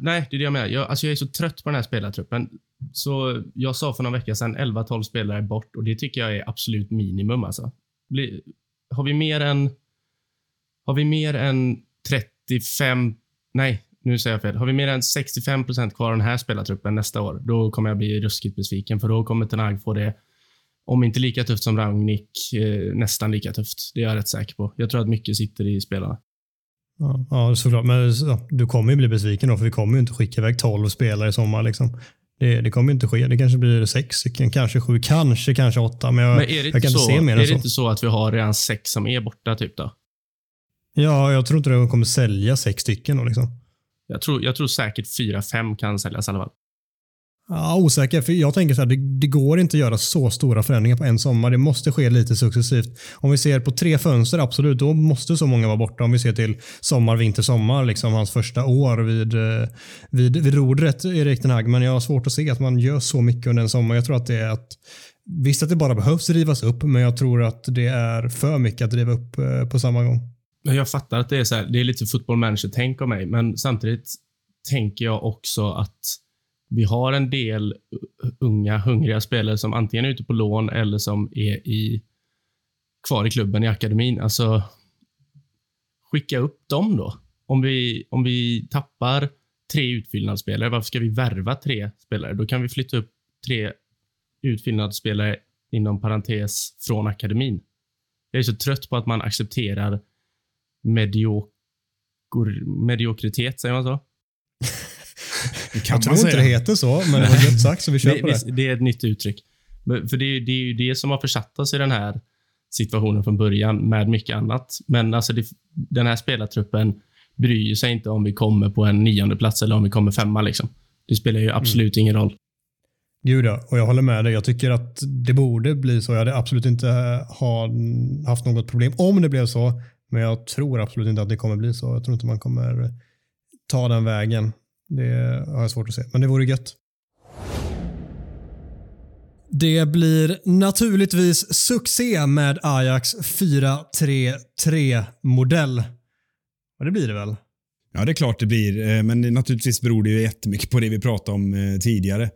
Nej, det är det jag menar. Jag, alltså jag är så trött på den här spelartruppen. Så jag sa för några veckor sedan 11-12 spelare bort och det tycker jag är absolut minimum. Alltså. Bli, har vi mer än har vi mer än 35, nej, nu säger jag fel. Har vi mer än 65 procent kvar av den här spelartruppen nästa år, då kommer jag bli ruskigt besviken, för då kommer Tenag få det, om inte lika tufft som Ragnik, eh, nästan lika tufft. Det är jag rätt säker på. Jag tror att mycket sitter i spelarna. Ja, ja såklart. Men ja, du kommer ju bli besviken då, för vi kommer ju inte skicka iväg 12 spelare i sommar. Liksom. Det, det kommer inte ske. Det kanske blir sex, kanske sju, kanske, kanske åtta. Men jag, men jag kan inte så, se mer än så. Är det inte så att vi har redan sex som är borta typ då? Ja, jag tror inte de kommer sälja sex stycken då liksom. Jag tror, jag tror säkert fyra, fem kan säljas i alla fall. Ja, osäker. För jag tänker så här, det, det, går inte att göra så stora förändringar på en sommar. Det måste ske lite successivt. Om vi ser på tre fönster, absolut, då måste så många vara borta. Om vi ser till sommar, vinter, sommar, liksom hans första år vid, eh, vid, vid rodret, Erik den Hag. Men jag har svårt att se att man gör så mycket under en sommar. Jag tror att det är att Visst att det bara behövs rivas upp, men jag tror att det är för mycket att riva upp eh, på samma gång. Jag fattar att det är så här, det är lite football manager-tänk av mig, men samtidigt tänker jag också att vi har en del unga, hungriga spelare som antingen är ute på lån eller som är i, kvar i klubben i akademin. Alltså, skicka upp dem då. Om vi, om vi tappar tre utfyllnadsspelare, varför ska vi värva tre spelare? Då kan vi flytta upp tre utfyllnadsspelare inom parentes från akademin. Jag är så trött på att man accepterar mediok mediokritet, säger man så? *laughs* jag tror inte det heter så, men det var gött sagt så vi *laughs* kör på det. Det är ett nytt uttryck. För det är, det är ju det som har försatt oss i den här situationen från början med mycket annat. Men alltså det, den här spelartruppen bryr sig inte om vi kommer på en nionde plats eller om vi kommer femma. Liksom. Det spelar ju absolut mm. ingen roll. Gud ja, och jag håller med dig. Jag tycker att det borde bli så. Jag hade absolut inte ha, haft något problem om det blev så. Men jag tror absolut inte att det kommer bli så. Jag tror inte man kommer ta den vägen. Det har jag svårt att se, men det vore gött. Det blir naturligtvis succé med Ajax 4-3-3-modell. Och det blir det väl? Ja, det är klart det blir. Eh, men naturligtvis beror det ju jättemycket på det vi pratade om eh, tidigare.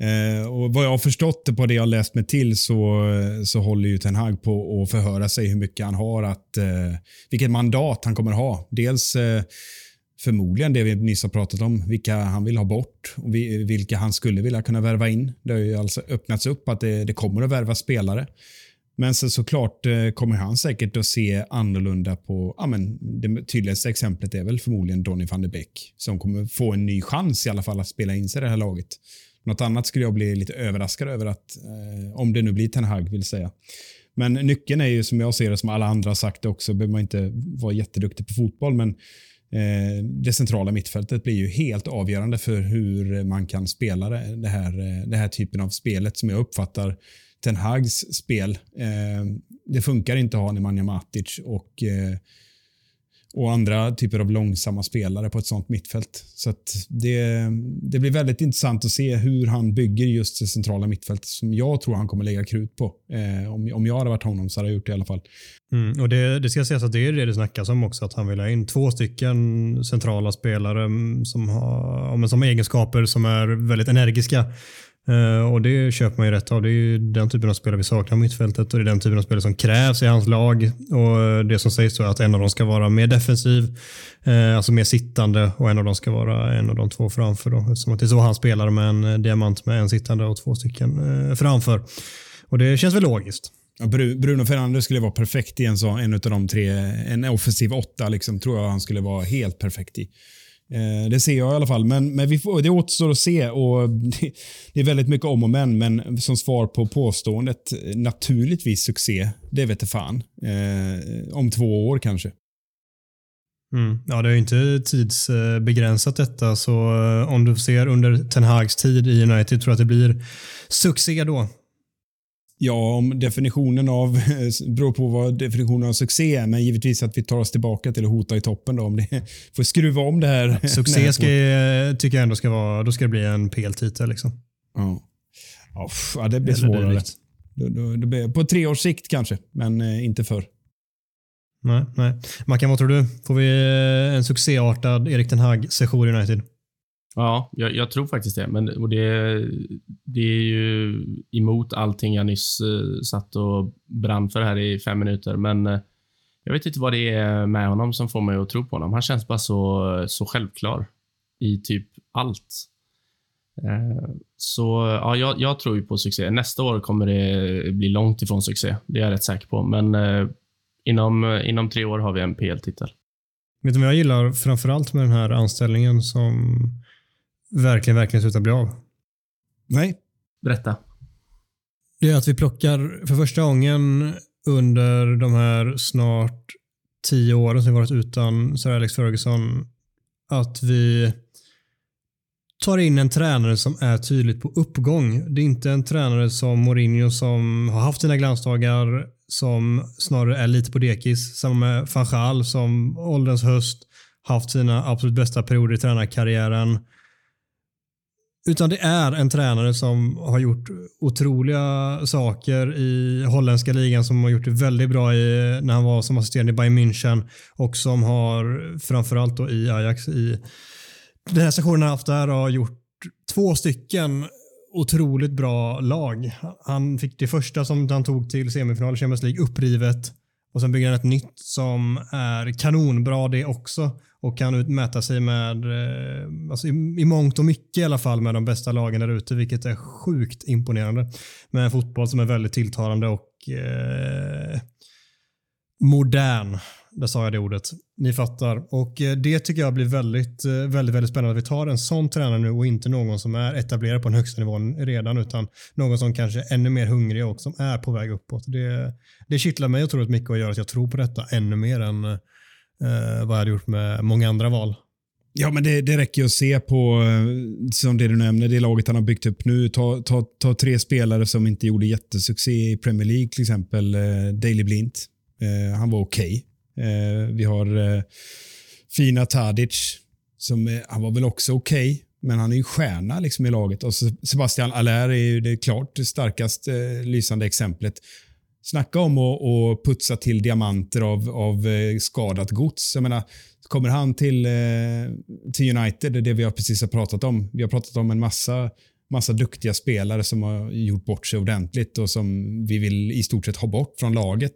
Eh, och Vad jag har förstått på det jag har läst mig till så, så håller ju Ten Hag på att förhöra sig hur mycket han har att, vilket mandat han kommer ha. Dels förmodligen det vi nyss har pratat om, vilka han vill ha bort och vilka han skulle vilja kunna värva in. Det har ju alltså öppnats upp att det, det kommer att värva spelare. Men så, såklart eh, kommer han säkert att se annorlunda på... Ja, men det tydligaste exemplet är väl förmodligen Donny van de Beek som kommer få en ny chans i alla fall att spela in sig i det här laget. Något annat skulle jag bli lite överraskad över, att, eh, om det nu blir Ten Hag vill säga. Men nyckeln är ju som jag ser det, som alla andra har sagt det också, behöver man inte vara jätteduktig på fotboll, men Eh, det centrala mittfältet blir ju helt avgörande för hur man kan spela det, det här, eh, det här typen av spelet som jag uppfattar Ten Hags spel. Eh, det funkar inte att ha Nemanja Matic och, och andra typer av långsamma spelare på ett sånt mittfält. Så det, det blir väldigt intressant att se hur han bygger just det centrala mittfältet som jag tror han kommer lägga krut på. Eh, om, om jag hade varit honom så hade jag gjort det i alla fall. Mm, och det, det ska sägas att det är det det snackas om också, att han vill ha in två stycken centrala spelare mm, som har som egenskaper som är väldigt energiska Eh, och det köper man ju rätt av. Det är ju den typen av spelare vi saknar på mittfältet och det är den typen av spelare som krävs i hans lag. Och Det som sägs är att en av dem ska vara mer defensiv, eh, alltså mer sittande och en av dem ska vara en av de två framför. Då, eftersom att det är så han spelar med en eh, diamant med en sittande och två stycken framför. Och Det känns väl logiskt. Bruno Fernandes skulle vara perfekt i en, så, en av de tre. En offensiv åtta liksom, tror jag han skulle vara helt perfekt i. Eh, det ser jag i alla fall. Men, men vi får, det återstår att se. och det, *laughs* det, är väldigt mycket om och men. Men som svar på påståendet, naturligtvis succé. Det vete fan. Eh, om två år kanske. Mm. Ja, det är inte tidsbegränsat detta, så eh, om du ser under Ten Hags tid i United tror jag att det blir succé då. Ja, om definitionen av, *laughs* beror på vad definitionen av succé är, men givetvis att vi tar oss tillbaka till att hota i toppen. Då, om det *laughs* får skruva om det här. Ja, succé *laughs* ska, tycker jag ändå ska vara, då ska det bli en PL-titel. Liksom. Ja. ja, det blir svårare. Det, det, det blir, på tre års sikt kanske, men eh, inte förr. Nej, nej. Mackan, vad tror du? Får vi eh, en succéartad Erik Ten Hag-session i United? Ja, jag, jag, tror faktiskt det. Men och det, det är ju emot allting jag nyss uh, satt och brann för här i fem minuter. Men uh, jag vet inte vad det är med honom som får mig att tro på honom. Han känns bara så, så självklar i typ allt. Eh, så ja, jag, jag, tror ju på succé. Nästa år kommer det bli långt ifrån succé. Det är jag rätt säker på. Men inom, inom tre år har vi en PL-titel. Vet du vad jag gillar framförallt med den här anställningen som verkligen, verkligen sluta bli av? Nej. Berätta. Det är att vi plockar för första gången under de här snart tio åren som vi varit utan Sir Alex Ferguson att vi tar in en tränare som är tydligt på uppgång. Det är inte en tränare som Mourinho som har haft sina glansdagar som snarare är lite på dekis. Samma med Fanchal som ålderns höst haft sina absolut bästa perioder i tränarkarriären. Utan det är en tränare som har gjort otroliga saker i holländska ligan som har gjort det väldigt bra i, när han var som assisterande i Bayern München och som har framförallt då i Ajax i den här sessionen han haft där har gjort två stycken otroligt bra lag. Han fick det första som han tog till semifinal i Champions League upprivet och sen bygger han ett nytt som är kanonbra det också och kan mäta sig med, eh, alltså i, i mångt och mycket i alla fall, med de bästa lagen där ute, vilket är sjukt imponerande. Med en fotboll som är väldigt tilltalande och eh, modern. Där sa jag det ordet. Ni fattar. Och eh, det tycker jag blir väldigt, eh, väldigt, väldigt spännande. Att vi tar en sån tränare nu och inte någon som är etablerad på den högsta nivån redan, utan någon som kanske är ännu mer hungrig och som är på väg uppåt. Det, det kittlar mig otroligt mycket och gör att jag tror på detta ännu mer än eh, vad jag hade gjort med många andra val. Ja, men det, det räcker att se på, eh, som det du nämner, det laget han har byggt upp nu. Ta, ta, ta tre spelare som inte gjorde jättesuccé i Premier League, till exempel eh, Daley Blint. Eh, han var okej. Okay. Eh, vi har eh, fina Tadic, som eh, han var väl också okej, okay, men han är ju stjärna liksom i laget. Och Sebastian Allaire är ju det klart det starkast eh, lysande exemplet. Snacka om att putsa till diamanter av, av eh, skadat gods. Jag menar, kommer han till, eh, till United, det är det vi har precis har pratat om. Vi har pratat om en massa massa duktiga spelare som har gjort bort sig ordentligt och som vi vill i stort sett ha bort från laget.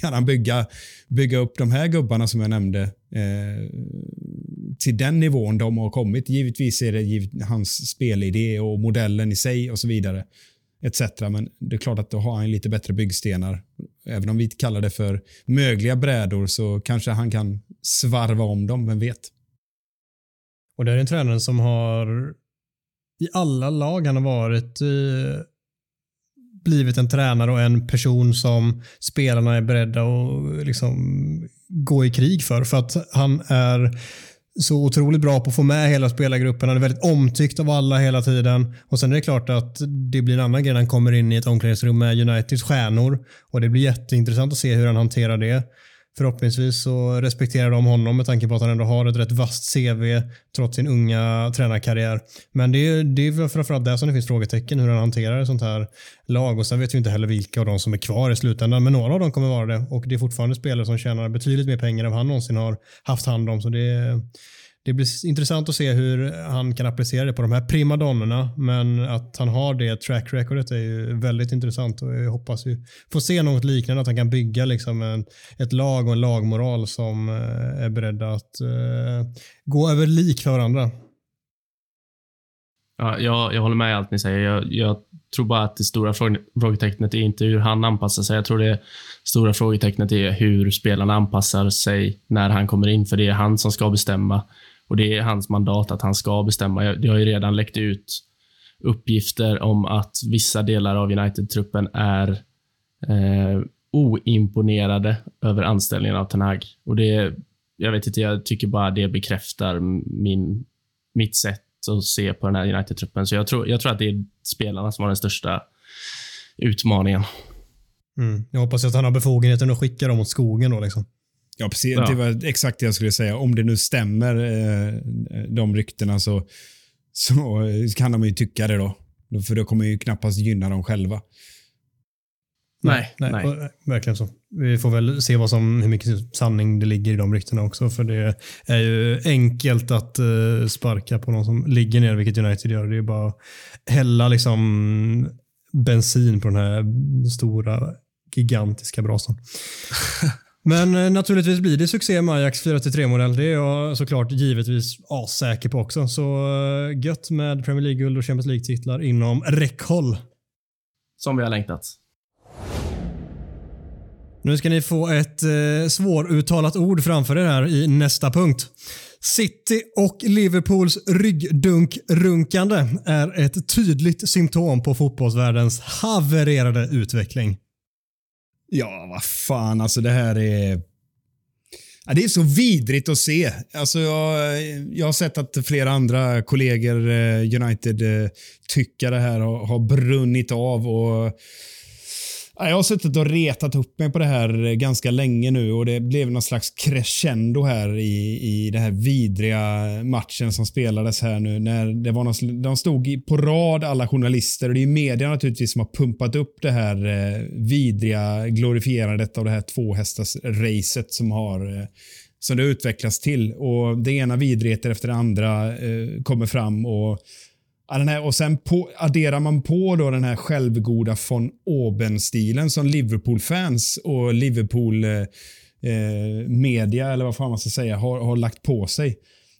Kan han bygga, bygga upp de här gubbarna som jag nämnde eh, till den nivån de har kommit. Givetvis är det givet, hans spelidé och modellen i sig och så vidare. Etc. Men det är klart att då har han lite bättre byggstenar. Även om vi kallar det för mögliga brädor så kanske han kan svarva om dem, vem vet? Och det är en tränare som har i alla lag han har varit eh, blivit en tränare och en person som spelarna är beredda att liksom gå i krig för. För att han är så otroligt bra på att få med hela spelargruppen. Han är väldigt omtyckt av alla hela tiden. Och Sen är det klart att det blir en annan grej när han kommer in i ett omklädningsrum med Uniteds stjärnor. Och Det blir jätteintressant att se hur han hanterar det. Förhoppningsvis så respekterar de honom med tanke på att han ändå har ett rätt vasst CV trots sin unga tränarkarriär. Men det är, det är framförallt där som det finns frågetecken hur han hanterar ett sånt här lag. Och Sen vet vi inte heller vilka av dem som är kvar i slutändan. Men några av dem kommer vara det. Och det är fortfarande spelare som tjänar betydligt mer pengar än han någonsin har haft hand om. Så det det blir intressant att se hur han kan applicera det på de här primadonnorna. Men att han har det track recordet är ju väldigt intressant och jag hoppas ju få se något liknande. Att han kan bygga liksom en, ett lag och en lagmoral som eh, är beredda att uh, gå över lik för varandra. Ja, jag, jag håller med i allt ni säger. Jag, jag tror bara att det stora frågetecknet är inte hur han anpassar sig. Jag tror det stora frågetecknet är hur spelarna anpassar sig när han kommer in, för det är han som ska bestämma och Det är hans mandat att han ska bestämma. Det har ju redan läckt ut uppgifter om att vissa delar av United-truppen är eh, oimponerade över anställningen av Ten Hag. Och det, jag vet inte, jag tycker bara det bekräftar min, mitt sätt att se på den här United-truppen. Så jag tror, jag tror att det är spelarna som har den största utmaningen. Mm. Jag hoppas att han har befogenheten att skicka dem åt skogen då. Liksom. Ja, precis. Ja. Det var exakt det jag skulle säga. Om det nu stämmer, eh, de ryktena, så, så kan de ju tycka det då. För det kommer ju knappast gynna dem själva. Nej, nej, nej. verkligen så. Vi får väl se vad som, hur mycket sanning det ligger i de ryktena också. För det är ju enkelt att uh, sparka på någon som ligger ner, vilket United gör. Det är bara att hälla liksom bensin på den här stora, gigantiska brasan. *laughs* Men eh, naturligtvis blir det succé med Ajax 4-3-modell. Det är jag såklart givetvis assäker på också. Så eh, gött med Premier League-guld och Champions League-titlar inom räckhåll. Som vi har längtat. Nu ska ni få ett eh, svåruttalat ord framför er här i nästa punkt. City och Liverpools ryggdunkrunkande är ett tydligt symptom på fotbollsvärldens havererade utveckling. Ja, vad fan alltså det här är... Ja, det är så vidrigt att se. Alltså jag, jag har sett att flera andra kollegor, eh, United-tyckare eh, här, har, har brunnit av. och jag har suttit och retat upp mig på det här ganska länge nu och det blev någon slags crescendo här i, i den här vidriga matchen som spelades här nu. När det var någon, de stod på rad alla journalister och det är media naturligtvis som har pumpat upp det här eh, vidriga glorifierandet av det här tvåhästars-racet som har eh, som det utvecklas till och det ena vidrigheter efter det andra eh, kommer fram och den här, och sen på, adderar man på då den här självgoda von Oben-stilen som Liverpool-fans och Liverpool eh, eh, media, eller vad fan man ska säga, har, har lagt på sig.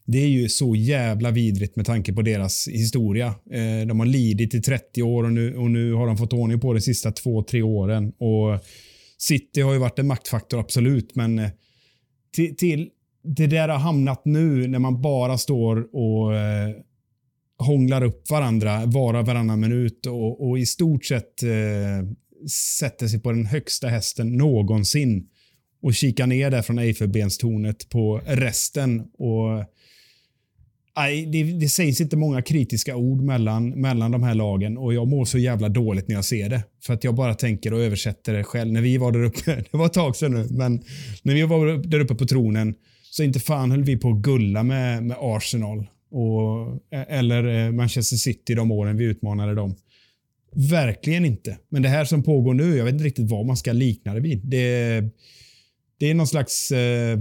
Det är ju så jävla vidrigt med tanke på deras historia. Eh, de har lidit i 30 år och nu, och nu har de fått ordning på det de sista två, tre åren. Och City har ju varit en maktfaktor, absolut, men eh, till, till det där har hamnat nu när man bara står och eh, hånglar upp varandra var och varannan minut och, och i stort sett eh, sätter sig på den högsta hästen någonsin och kikar ner där från Eiffelbenstornet på resten. Och, nej, det, det sägs inte många kritiska ord mellan, mellan de här lagen och jag mår så jävla dåligt när jag ser det. För att jag bara tänker och översätter det själv. När vi var där uppe, *laughs* det var ett tag sedan nu, men när vi var där uppe på tronen så inte fan höll vi på att gulla med, med Arsenal och, eh, eller eh, Manchester City de åren vi utmanade dem. Verkligen inte. Men det här som pågår nu, jag vet inte riktigt vad man ska likna det vid. Det, det är någon slags... Eh,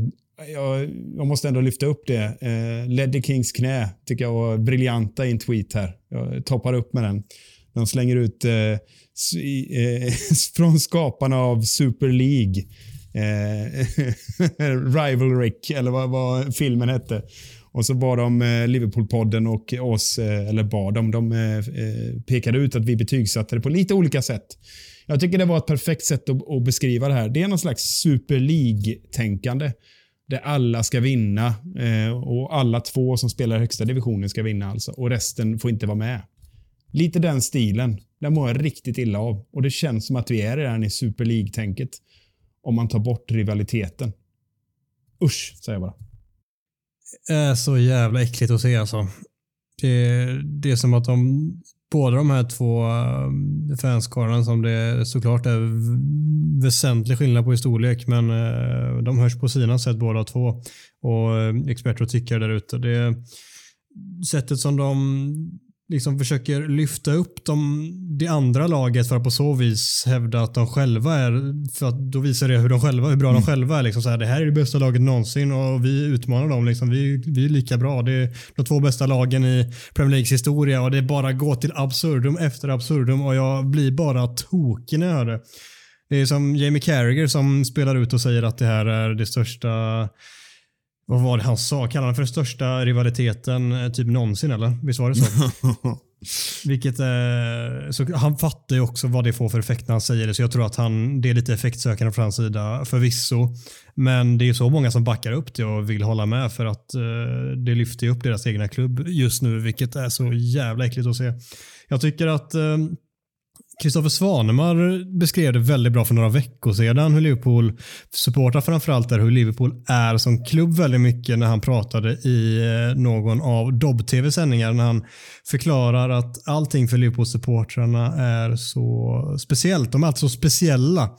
jag, jag måste ändå lyfta upp det. Eh, Leddy Kings knä tycker jag var briljanta i en tweet här. Jag toppar upp med den. De slänger ut eh, eh, *laughs* från skaparna av Super League. Eh, *laughs* Rivalrick, eller vad, vad, filmen hette. Och så bad de Liverpoolpodden Liverpool-podden och oss, eh, eller bad de, de pekade ut att vi betygsatte det på lite olika sätt. Jag tycker det var ett perfekt sätt att, beskriva det här. Det är någon slags Super League-tänkande. Där alla ska vinna och alla två som spelar högsta divisionen ska vinna alltså. Och resten får inte vara med. Lite den stilen. Den mår jag riktigt illa av. Och det känns som att vi är redan i Super League-tänket. Om man tar bort rivaliteten. Usch, säger jag bara. Det är så jävla äckligt att se alltså. Det, det är som att de, båda de här två eh, fanskarlarna som det såklart är väsentlig skillnad på i storlek, men eh, de hörs på sina sätt båda två. Och eh, experter och tyckare där ute. Det sättet som de liksom försöker lyfta upp de, det andra laget för att på så vis hävda att de själva är, för att då visar det hur, de själva, hur bra mm. de själva är. Liksom så här, det här är det bästa laget någonsin och vi utmanar dem. Liksom. Vi, vi är lika bra. Det är de två bästa lagen i Premier Leagues historia och det bara gå till absurdum efter absurdum och jag blir bara tokig när jag hör det. Det är som Jamie Carragher som spelar ut och säger att det här är det största vad var det han sa? Kallade han för den största rivaliteten eh, typ någonsin eller? Visst var det så? *laughs* Vilket, eh, så han fattar ju också vad det får för effekt när han säger det, så jag tror att han, det är lite effektsökande från hans sida förvisso. Men det är så många som backar upp det och vill hålla med för att eh, det lyfter upp deras egna klubb just nu, vilket är så jävla äckligt att se. Jag tycker att eh, Kristoffer Svanemar beskrev det väldigt bra för några veckor sedan hur Liverpool supportrar framförallt är hur Liverpool är som klubb väldigt mycket när han pratade i eh, någon av Dobb-TV sändningar när han förklarar att allting för Liverpool-supportrarna är så speciellt. De är alltså speciella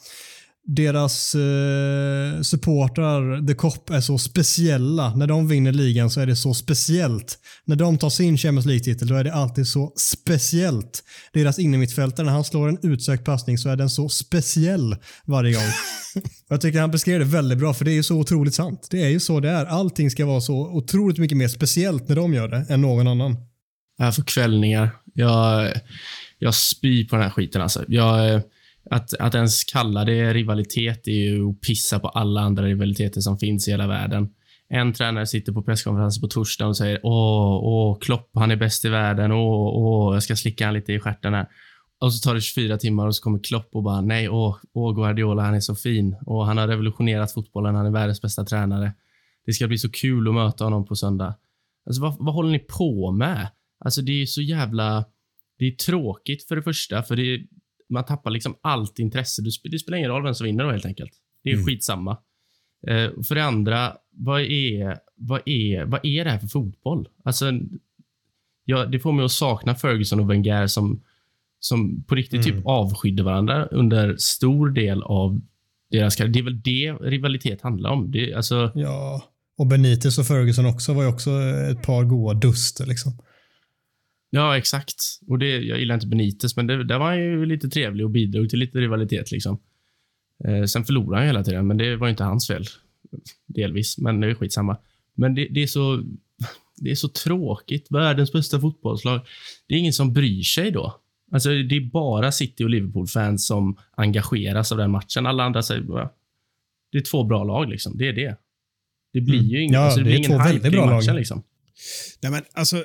deras eh, supportrar, The Cop, är så speciella. När de vinner ligan så är det så speciellt. När de tar sin Champions League-titel då är det alltid så speciellt. Deras innermittfältare, när han slår en utsökt passning så är den så speciell varje gång. *laughs* Jag tycker han beskrev det väldigt bra för det är ju så otroligt sant. Det är ju så det är. Allting ska vara så otroligt mycket mer speciellt när de gör det än någon annan. Jag får kvällningar. Jag, jag spyr på den här skiten alltså. Jag att, att ens kalla det rivalitet är ju att pissa på alla andra rivaliteter som finns i hela världen. En tränare sitter på presskonferensen på torsdagen och säger åh, åh, Klopp, han är bäst i världen. Åh, åh, jag ska slicka han lite i stjärten här. Och så tar det 24 timmar och så kommer Klopp och bara nej, åh, åh, Guardiola, han är så fin. Och han har revolutionerat fotbollen, han är världens bästa tränare. Det ska bli så kul att möta honom på söndag. Alltså, vad, vad håller ni på med? Alltså, det är så jävla... Det är tråkigt för det första, för det, man tappar liksom allt intresse. Det spelar ingen roll vem som vinner då helt enkelt. Det är mm. skitsamma. Eh, för det andra, vad är, vad, är, vad är det här för fotboll? Alltså, ja, det får mig att sakna Ferguson och Wenger som, som på riktigt typ mm. typ avskydde varandra under stor del av deras karriär. Det är väl det rivalitet handlar om. Det, alltså... Ja, och Benitez och Ferguson också var ju också ett par goa duster. Liksom. Ja, exakt. Och det, jag gillar inte Benitez, men det, där var han ju lite trevlig och bidrog till lite rivalitet. Liksom. Eh, sen förlorade han hela tiden, men det var inte hans fel. Delvis, men det är skitsamma. Men det, det, är så, det är så tråkigt. Världens bästa fotbollslag. Det är ingen som bryr sig då. Alltså, det är bara City och Liverpool-fans som engageras av den matchen. Alla andra säger bara, det är två bra lag. Liksom. Det är det. Det blir mm. ju ingen, ja, alltså, det blir ingen hype bra matchen. Lag. Liksom. Nej, men alltså,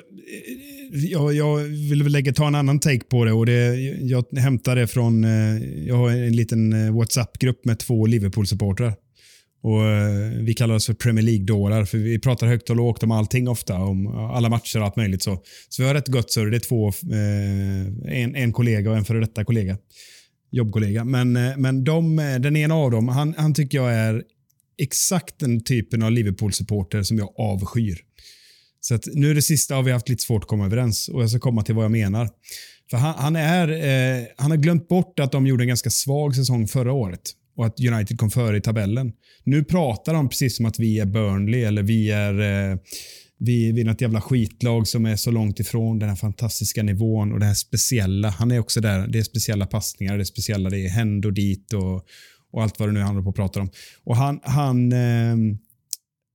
jag, jag vill väl lägga, ta en annan take på det. och det, Jag hämtar det från... Eh, jag har en liten eh, WhatsApp-grupp med två Liverpool-supportrar. Och eh, Vi kallar oss för Premier League-dårar, för vi pratar högt och lågt om allting ofta. Om alla matcher och allt möjligt. Så, så vi har rätt gott surr. Det är två, en, en kollega och en före detta kollega. Jobbkollega. Men, men de, den ena av dem, han, han tycker jag är exakt den typen av Liverpool-supporter som jag avskyr. Så att nu är det sista har vi haft lite svårt att komma överens och jag ska komma till vad jag menar. För han, han är, eh, han har glömt bort att de gjorde en ganska svag säsong förra året och att United kom före i tabellen. Nu pratar de precis som att vi är Burnley eller vi är eh, vi, vi är något jävla skitlag som är så långt ifrån den här fantastiska nivån och det här speciella. Han är också där. Det är speciella passningar, det är speciella, det är händ och dit och, och allt vad det nu handlar på att prata om. Och han, han eh,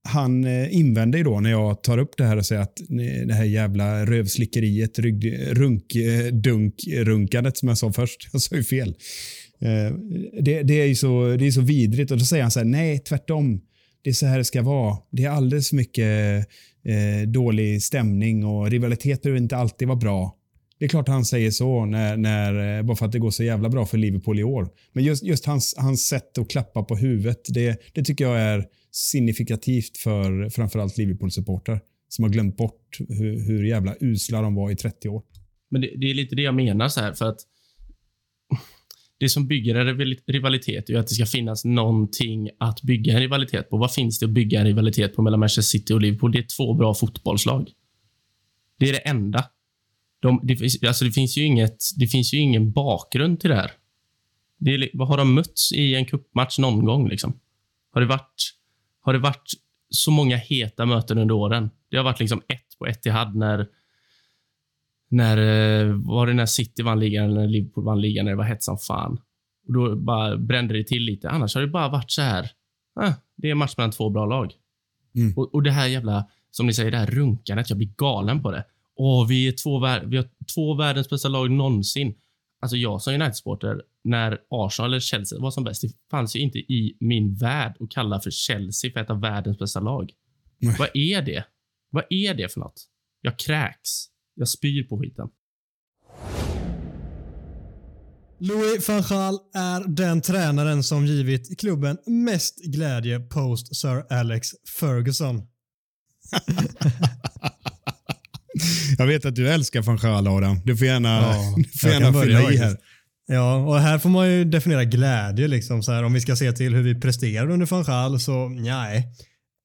han eh, invänder ju då när jag tar upp det här och säger att det här jävla rövslickeriet, rygg, runk, eh, dunk, runkandet som jag sa först. Jag sa ju fel. Eh, det, det, är ju så, det är så vidrigt och då säger han så här, nej tvärtom. Det är så här det ska vara. Det är alldeles för mycket eh, dålig stämning och rivalitet behöver inte alltid vara bra. Det är klart han säger så när, när, bara för att det går så jävla bra för Liverpool i år. Men just, just hans, hans sätt att klappa på huvudet, det, det tycker jag är signifikativt för framförallt Liverpool-supporter som har glömt bort hur, hur jävla usla de var i 30 år. Men det, det är lite det jag menar så här, för att det som bygger en rivalitet är att det ska finnas någonting att bygga en rivalitet på. Vad finns det att bygga en rivalitet på mellan Manchester City och Liverpool? Det är två bra fotbollslag. Det är det enda. De, det, alltså det, finns ju inget, det finns ju ingen bakgrund till det här. Det är, har de mötts i en kuppmatch någon gång? Liksom? Har, det varit, har det varit så många heta möten under åren? Det har varit liksom ett på ett i had när när, eh, var det när City vann ligan eller när Liverpool vann ligan när det var hett som fan. Och då bara brände det till lite. Annars har det bara varit så här. Eh, det är match mellan två bra lag. Mm. Och, och, det här jävla, som ni säger, det här runkandet. Jag blir galen på det. Åh, vi är två, vi har två världens bästa lag någonsin. Alltså jag som United-supporter, när Arsenal eller Chelsea var som bäst, det fanns ju inte i min värld att kalla för Chelsea för ett av världens bästa lag. Nej. Vad är det? Vad är det för något? Jag kräks. Jag spyr på skiten. Louis van Gaal är den tränaren som givit klubben mest glädje post Sir Alex Ferguson. *laughs* Jag vet att du älskar van Gaal Adam. Du får gärna, ja, *laughs* du får gärna fylla i här. Ja, och här får man ju definiera glädje. Liksom, så här, om vi ska se till hur vi presterade under van Gaal så nej,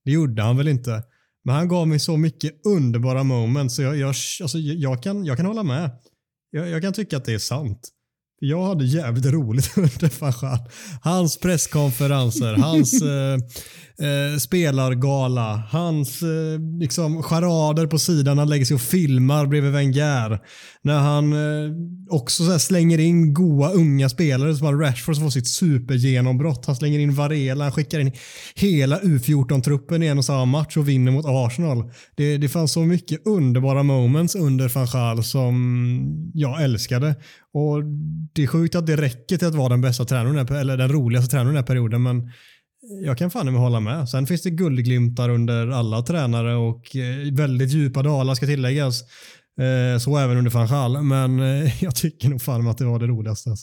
det gjorde han väl inte. Men han gav mig så mycket underbara moments så jag, jag, alltså, jag, kan, jag kan hålla med. Jag, jag kan tycka att det är sant. Jag hade jävligt roligt *laughs* under Farshad. Hans presskonferenser, hans *laughs* eh, eh, spelargala, hans eh, liksom charader på sidan. Han lägger sig och filmar bredvid Wenger. När han eh, också så slänger in goa unga spelare som har Rashford som får sitt supergenombrott. Han slänger in Varela, han skickar in hela U14-truppen i en och samma match och vinner mot Arsenal. Det, det fanns så mycket underbara moments under van Gaal som jag älskade. Och Det är sjukt att det räcker till att vara den bästa tränaren, eller den roligaste tränaren den här perioden, men jag kan fan med hålla med. Sen finns det guldglimtar under alla tränare och eh, väldigt djupa dalar ska tilläggas. Eh, så även under van men eh, *laughs* jag tycker nog fan att det var det roligaste. *laughs*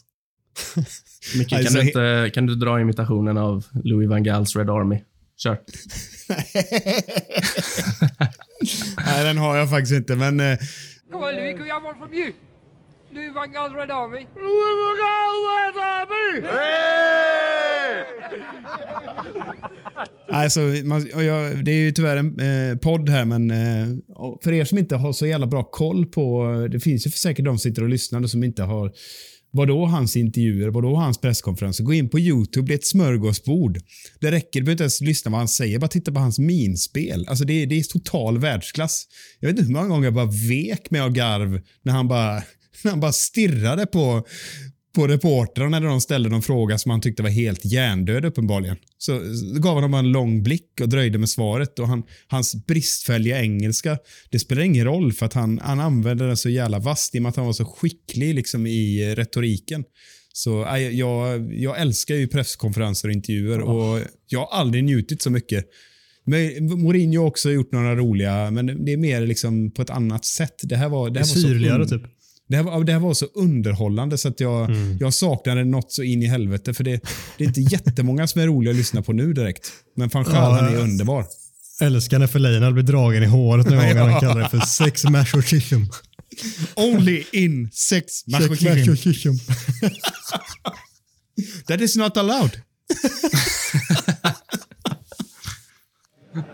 Micke, kan, alltså, du inte, kan du dra imitationen av Louis van Gaals Red Army? Kör. *laughs* Nej, den har jag faktiskt inte, men... Come on, Louis, can we have one from you? Red Army. Louis van Gaal's Red Army! Hey! Alltså, man, jag, det är ju tyvärr en eh, podd här, men eh, för er som inte har så jävla bra koll på... Det finns ju säkert de som sitter och lyssnar som inte har Vadå hans intervjuer? Vadå hans presskonferenser? Gå in på Youtube, det är ett smörgåsbord. Det räcker, du behöver inte ens lyssna vad han säger, bara titta på hans minspel. Alltså det, är, det är total världsklass. Jag vet inte hur många gånger jag bara vek med av garv när han bara, *laughs* han bara stirrade på, på reportrarna när de ställde någon fråga som han tyckte var helt hjärndöd uppenbarligen. Så gav han dem en lång blick och dröjde med svaret. Och han, hans bristfälliga engelska, det spelar ingen roll för att han, han använde den så jävla vasst i och med att han var så skicklig liksom i retoriken. Så jag, jag älskar ju presskonferenser och intervjuer och jag har aldrig njutit så mycket. Mourinho har också gjort några roliga, men det är mer liksom på ett annat sätt. Det här var, det här var Syrligare typ. Det här, var, det här var så underhållande så att jag, mm. jag saknade något så in i helvete. För det, det är inte jättemånga som är roliga att lyssna på nu direkt. Men fan själv, ja, han är underbar. Älskar när Fellaini blir dragen i håret någon gång. Han kallar det för sex mash chichum. Only in sex mash chichum. That is not allowed.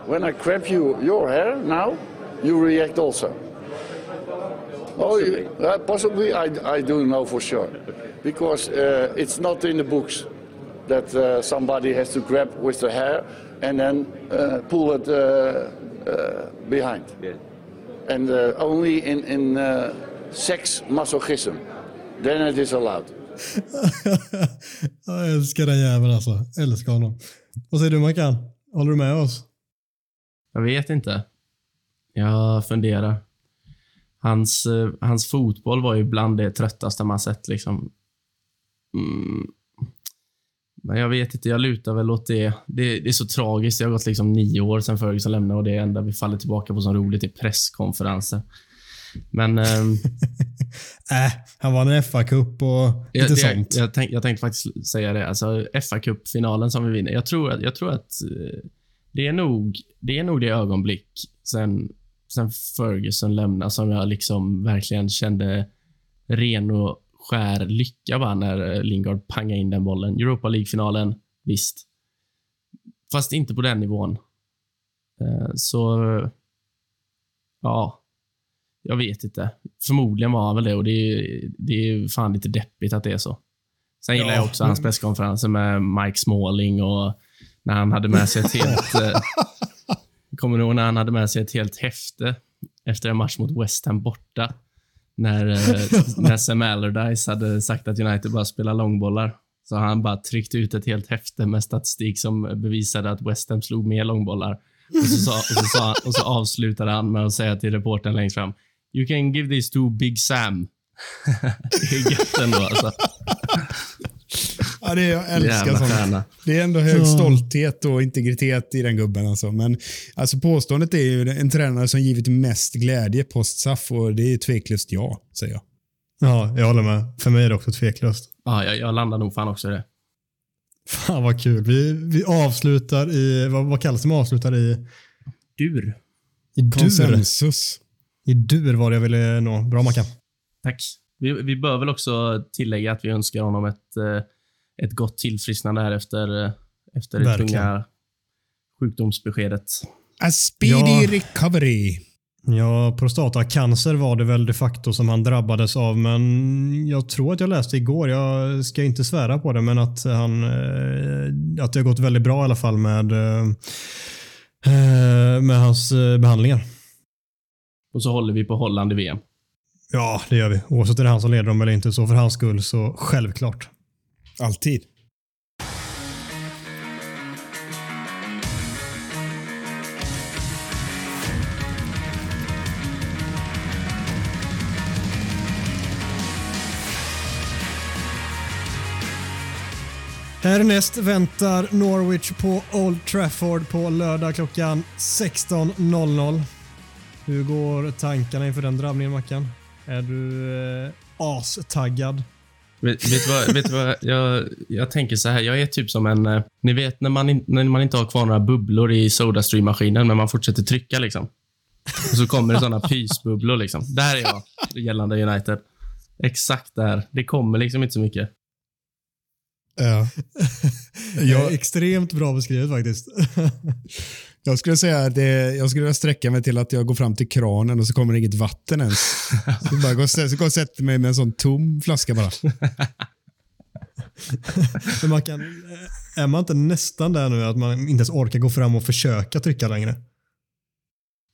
When I grab you your hair now, you react also. Oh, uh, possibly, I, I do know for sure. Because uh, it's not in the books that uh, somebody has to grab with the hair and then uh, pull it uh, uh, behind. Yeah. And only in, in sex masochism, then it is allowed. *laughs* jag älskar den jäveln alltså. Älskar honom. Vad säger du Mackan? Håller du med oss? Jag vet inte. Jag funderar. Hans, eh, hans fotboll var ju bland det tröttaste man sett. Liksom. Mm. Men jag vet inte, jag lutar väl åt det. det. Det är så tragiskt. Det har gått liksom nio år sedan Ferguson lämnade och det enda vi faller tillbaka på som roligt är presskonferenser. Men... ehm, *laughs* Äh, han vann en FA-cup och jag, lite det, sånt. jag, tänk, jag tänkte faktiskt säga det. Alltså, fa Cup-finalen som vi vinner. Jag tror, att- jag tror att eh, det är nog det, är nog det ögonblick sen, sen Ferguson lämnade som jag liksom verkligen kände ren och skär lycka bara när eh, Lingard pangade in den bollen. Europa League-finalen, visst. Fast inte på den nivån. Eh, Så, ja. Jag vet inte. Förmodligen var han väl det och det är, det är fan lite deppigt att det är så. Sen gillar Ja, jag också hans presskonferenser med Mike Smalling och när han hade med sig ett helt... *laughs* kommer du ihåg när han hade med sig ett helt häfte efter en match mot West Ham borta? När, eh, *laughs* när Sam Allardyce hade sagt att United bara spelar långbollar. Så han bara tryckt ut ett helt häfte med statistik som bevisade att West Ham slog mer långbollar. Och så, sa, och, så sa, och så avslutade han med att säga till reportern längst fram. You can give this to Big Sam. *laughs* det är gött ändå alltså. Ja, det, jag älskar Jävla sånt. stjärna. Det är ändå hög stolthet och integritet i den gubben. Alltså. Men alltså, påståendet är ju en tränare som givit mest glädje post-SAF och det är tveklöst ja, säger jag. Ja, jag håller med. För mig är det också tveklöst. Ja, jag, jag landar nog fan också i det. Fan vad kul. Vi, vi avslutar i, vad, vad kallas det man avslutar i? Dur. I dur. Konsensus. I dur var det jag ville nå. Bra Mackan. Tack. Vi, vi bör väl också tillägga att vi önskar honom ett, eh, ett gott tillfrisknande här efter, eh, efter det Verkligen. tunga sjukdomsbeskedet. A speedy Ja. recovery. Ja, prostatacancer var det väl de facto som han drabbades av, men jag tror att jag läste igår, jag ska inte svära på det, men att, han, eh, att det har gått väldigt bra i alla fall med, eh, med hans eh, behandlingar. Och så håller vi på Holland i VM. Ja, det gör vi. Oavsett om det är han som leder dem eller inte, så för hans skull så självklart. Alltid. Härnäst väntar Norwich på Old Trafford på lördag klockan 16.00. Hur går tankarna inför den drabbningen Mackan? Är du eh, astaggad? Vet, vet, vad, vet vad jag, jag tänker så här. Jag är typ som en... eh, Ni vet när man, in, när man inte har kvar några bubblor i Sodastream-maskinen, men man fortsätter trycka liksom. Och så kommer det såna *laughs* pysbubblor liksom. Där är jag, gällande United. Exakt där. Det kommer liksom inte så mycket. Ja. *laughs* Jag... Extremt bra beskrivet faktiskt. *laughs* Jag skulle säga att det, jag skulle vilja sträcka mig till att jag går fram till kranen och så kommer det inget vatten ens. *laughs* Så bara går, så går och sätter mig med en sån tom flaska bara. *laughs* Men man kan, är man inte nästan där nu att man inte ens orkar gå fram och försöka trycka längre?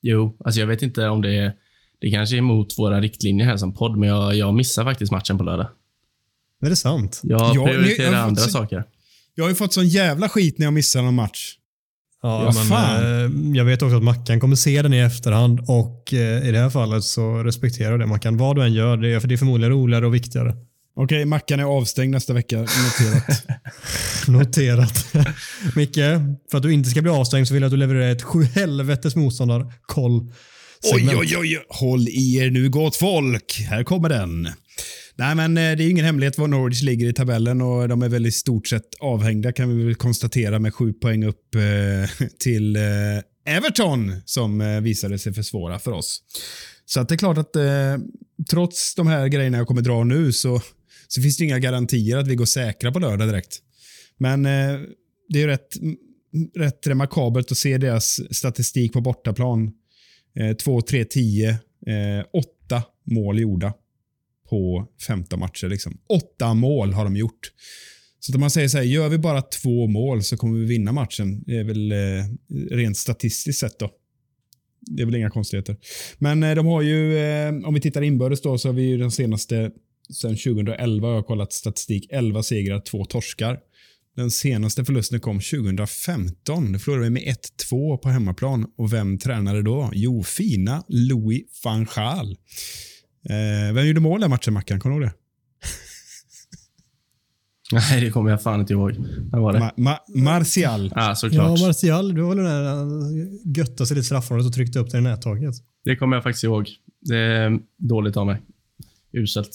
Jo, alltså jag vet inte om det är... Det kanske är emot våra riktlinjer här som podd, men jag, jag missar faktiskt matchen på lördag. Är det sant? Jag Ja, prioriterar ni- jag- andra så- saker. Jag har ju fått sån jävla skit när jag missar någon match. Ja, Ja, men eh, jag vet också att Mackan kommer se den i efterhand och eh, i det här fallet så respekterar jag det Mackan. Vad du än gör, det är, för det är förmodligen roligare och viktigare. Okej, Mackan är avstängd nästa vecka. Noterat. *laughs* Noterat. *laughs* Micke, för att du inte ska bli avstängd så vill jag att du levererar ett sju helvetes motståndarkoll. oj, oj, oj. Håll i er nu gott folk. Här kommer den. Nej, men eh, det är ingen hemlighet var Norwich ligger i tabellen och de är väl i stort sett avhängda kan vi väl konstatera med sju poäng upp eh, till eh, Everton som visade sig för svåra för oss. Så att det är klart att trots de här grejerna jag kommer dra nu så, så finns det inga garantier att vi går säkra på lördag direkt. Men det är ju rätt, rätt remarkabelt att se deras statistik på bortaplan. 2, 3, 10, 8 mål gjorda på 15 matcher. Liksom. Åtta mål har de gjort. Så att om man säger så här, gör vi bara två mål så kommer vi vinna matchen. Det är väl eh, rent statistiskt sett då. Det är väl inga konstigheter. Men eh, de har ju, eh, om vi tittar inbördes då, så har vi ju den senaste, sen 2011 har jag kollat statistik, 11 segrar, två torskar. Den senaste förlusten kom 2015. Då förlorade vi med 1-2 på hemmaplan. Och vem tränade då? Jo, fina Louis van Gaal. Eh, vem gjorde mål den matchen, Mackan? Kommer du ihåg det? *laughs* Nej, det kommer jag fan inte ihåg. När var det? Ma Ma Martial. Ja, Ja, såklart. Martial, du var väl den där han göttade sig lite straffområdet och tryckte upp det i nättaket. Det kommer jag faktiskt ihåg. Det är dåligt av mig. Uselt.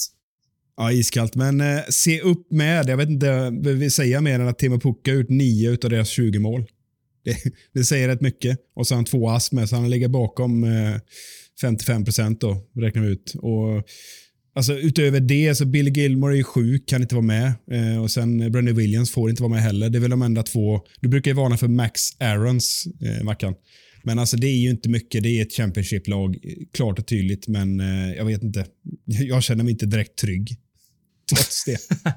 Ja, iskallt. Men eh, se upp med. Jag vet inte vad vi säger mer än att Timo Pukka har gjort 9 av deras 20 mål. Det, *laughs* det säger rätt mycket. Och så har han två ass med, så han ligger bakom eh, 55 procent då, räknar vi ut. Och, alltså, utöver det, så Bill Gilmore är ju sjuk, kan inte vara med. Eh, och sen Brendan Williams får inte vara med heller. Det är väl de enda två. Du brukar ju varna för Max Aarons, eh, Mackan. Men alltså det är ju inte mycket. Det är ett Championship-lag, klart och tydligt. Men eh, jag vet inte. *laughs* Jag känner mig inte direkt trygg. Trots det. *laughs*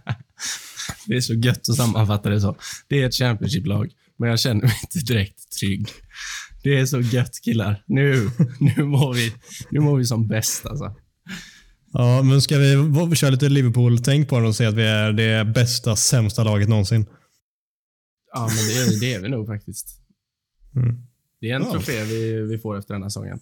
Det är så gött att sammanfatta det så. Det är ett Championship-lag, men jag känner mig inte direkt trygg. Det är så gött killar. Nu, nu, mår, vi, nu mår vi som bäst alltså. Ja, men ska vi, köra lite Liverpool-tänk på det och säga att vi är det bästa, sämsta laget någonsin? Ja, men det är, det är vi nog faktiskt. Mm. Det är en Ja. trofé vi, vi får efter den här säsongen.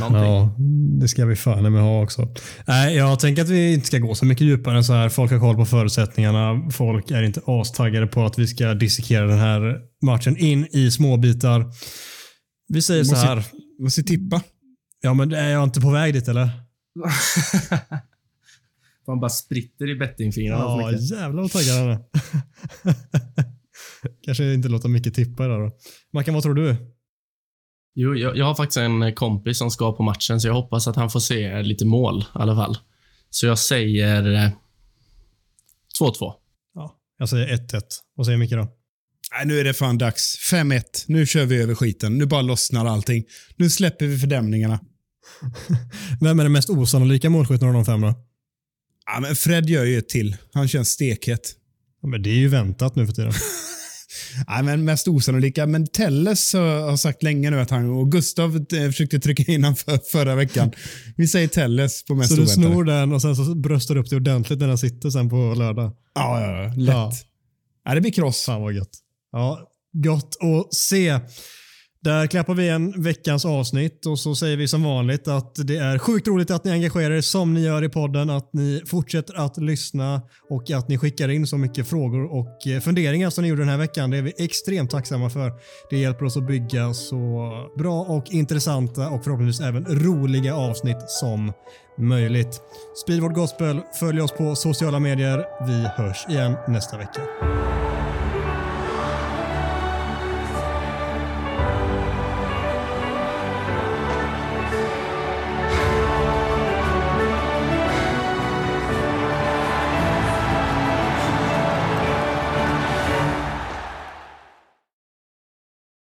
Någonting. Ja, det ska vi fan med ha också. Nej, jag tänker att vi inte ska gå så mycket djupare än så här. Folk har koll på förutsättningarna. Folk är inte astaggade på att vi ska dissekera den här matchen in i små bitar. Vi säger så Måste- här. Måste tippa. Ja, men är jag inte på väg dit eller? *laughs* Man bara spritter i bettingfingrarna. så Ja, jävlar vad taggad han är. *laughs* Kanske inte låta mycket tippa idag då. Mackan, vad tror du? Jo, jag, jag har faktiskt en kompis som ska på matchen, så jag hoppas att han får se lite mål i alla fall. Så jag säger eh, 2-2. Ja, jag säger 1-1. Vad säger Micke då? Nej, nu är det fan dags. 5-1. Nu kör vi över skiten. Nu bara lossnar allting. Nu släpper vi fördämningarna. *laughs* Vem är den mest osannolika målskytten av de fem då? Ja, men Fred gör ju ett till. Han känns stekhet. Ja, men det är ju väntat nu för tiden. *laughs* Nej, men mest osannolika. Men Telles har sagt länge nu att han och Gustav eh, försökte trycka in han för, förra veckan. Vi säger Telles på mest Så du snor den och sen så bröstar du upp det ordentligt när den sitter sen på lördag. Ja, ja, ja. Lätt. Ja. Ja. det blir kross. Fan vad gött. Ja, gott att se. Där klappar vi en veckans avsnitt och så säger vi som vanligt att det är sjukt roligt att ni engagerar er som ni gör i podden, att ni fortsätter att lyssna och att ni skickar in så mycket frågor och eh, funderingar som ni gjorde den här veckan. Det är vi extremt tacksamma för. Det hjälper oss att bygga så bra och intressanta och förhoppningsvis även roliga avsnitt som möjligt. Speedward Gospel, följ oss på sociala medier. Vi hörs igen nästa vecka.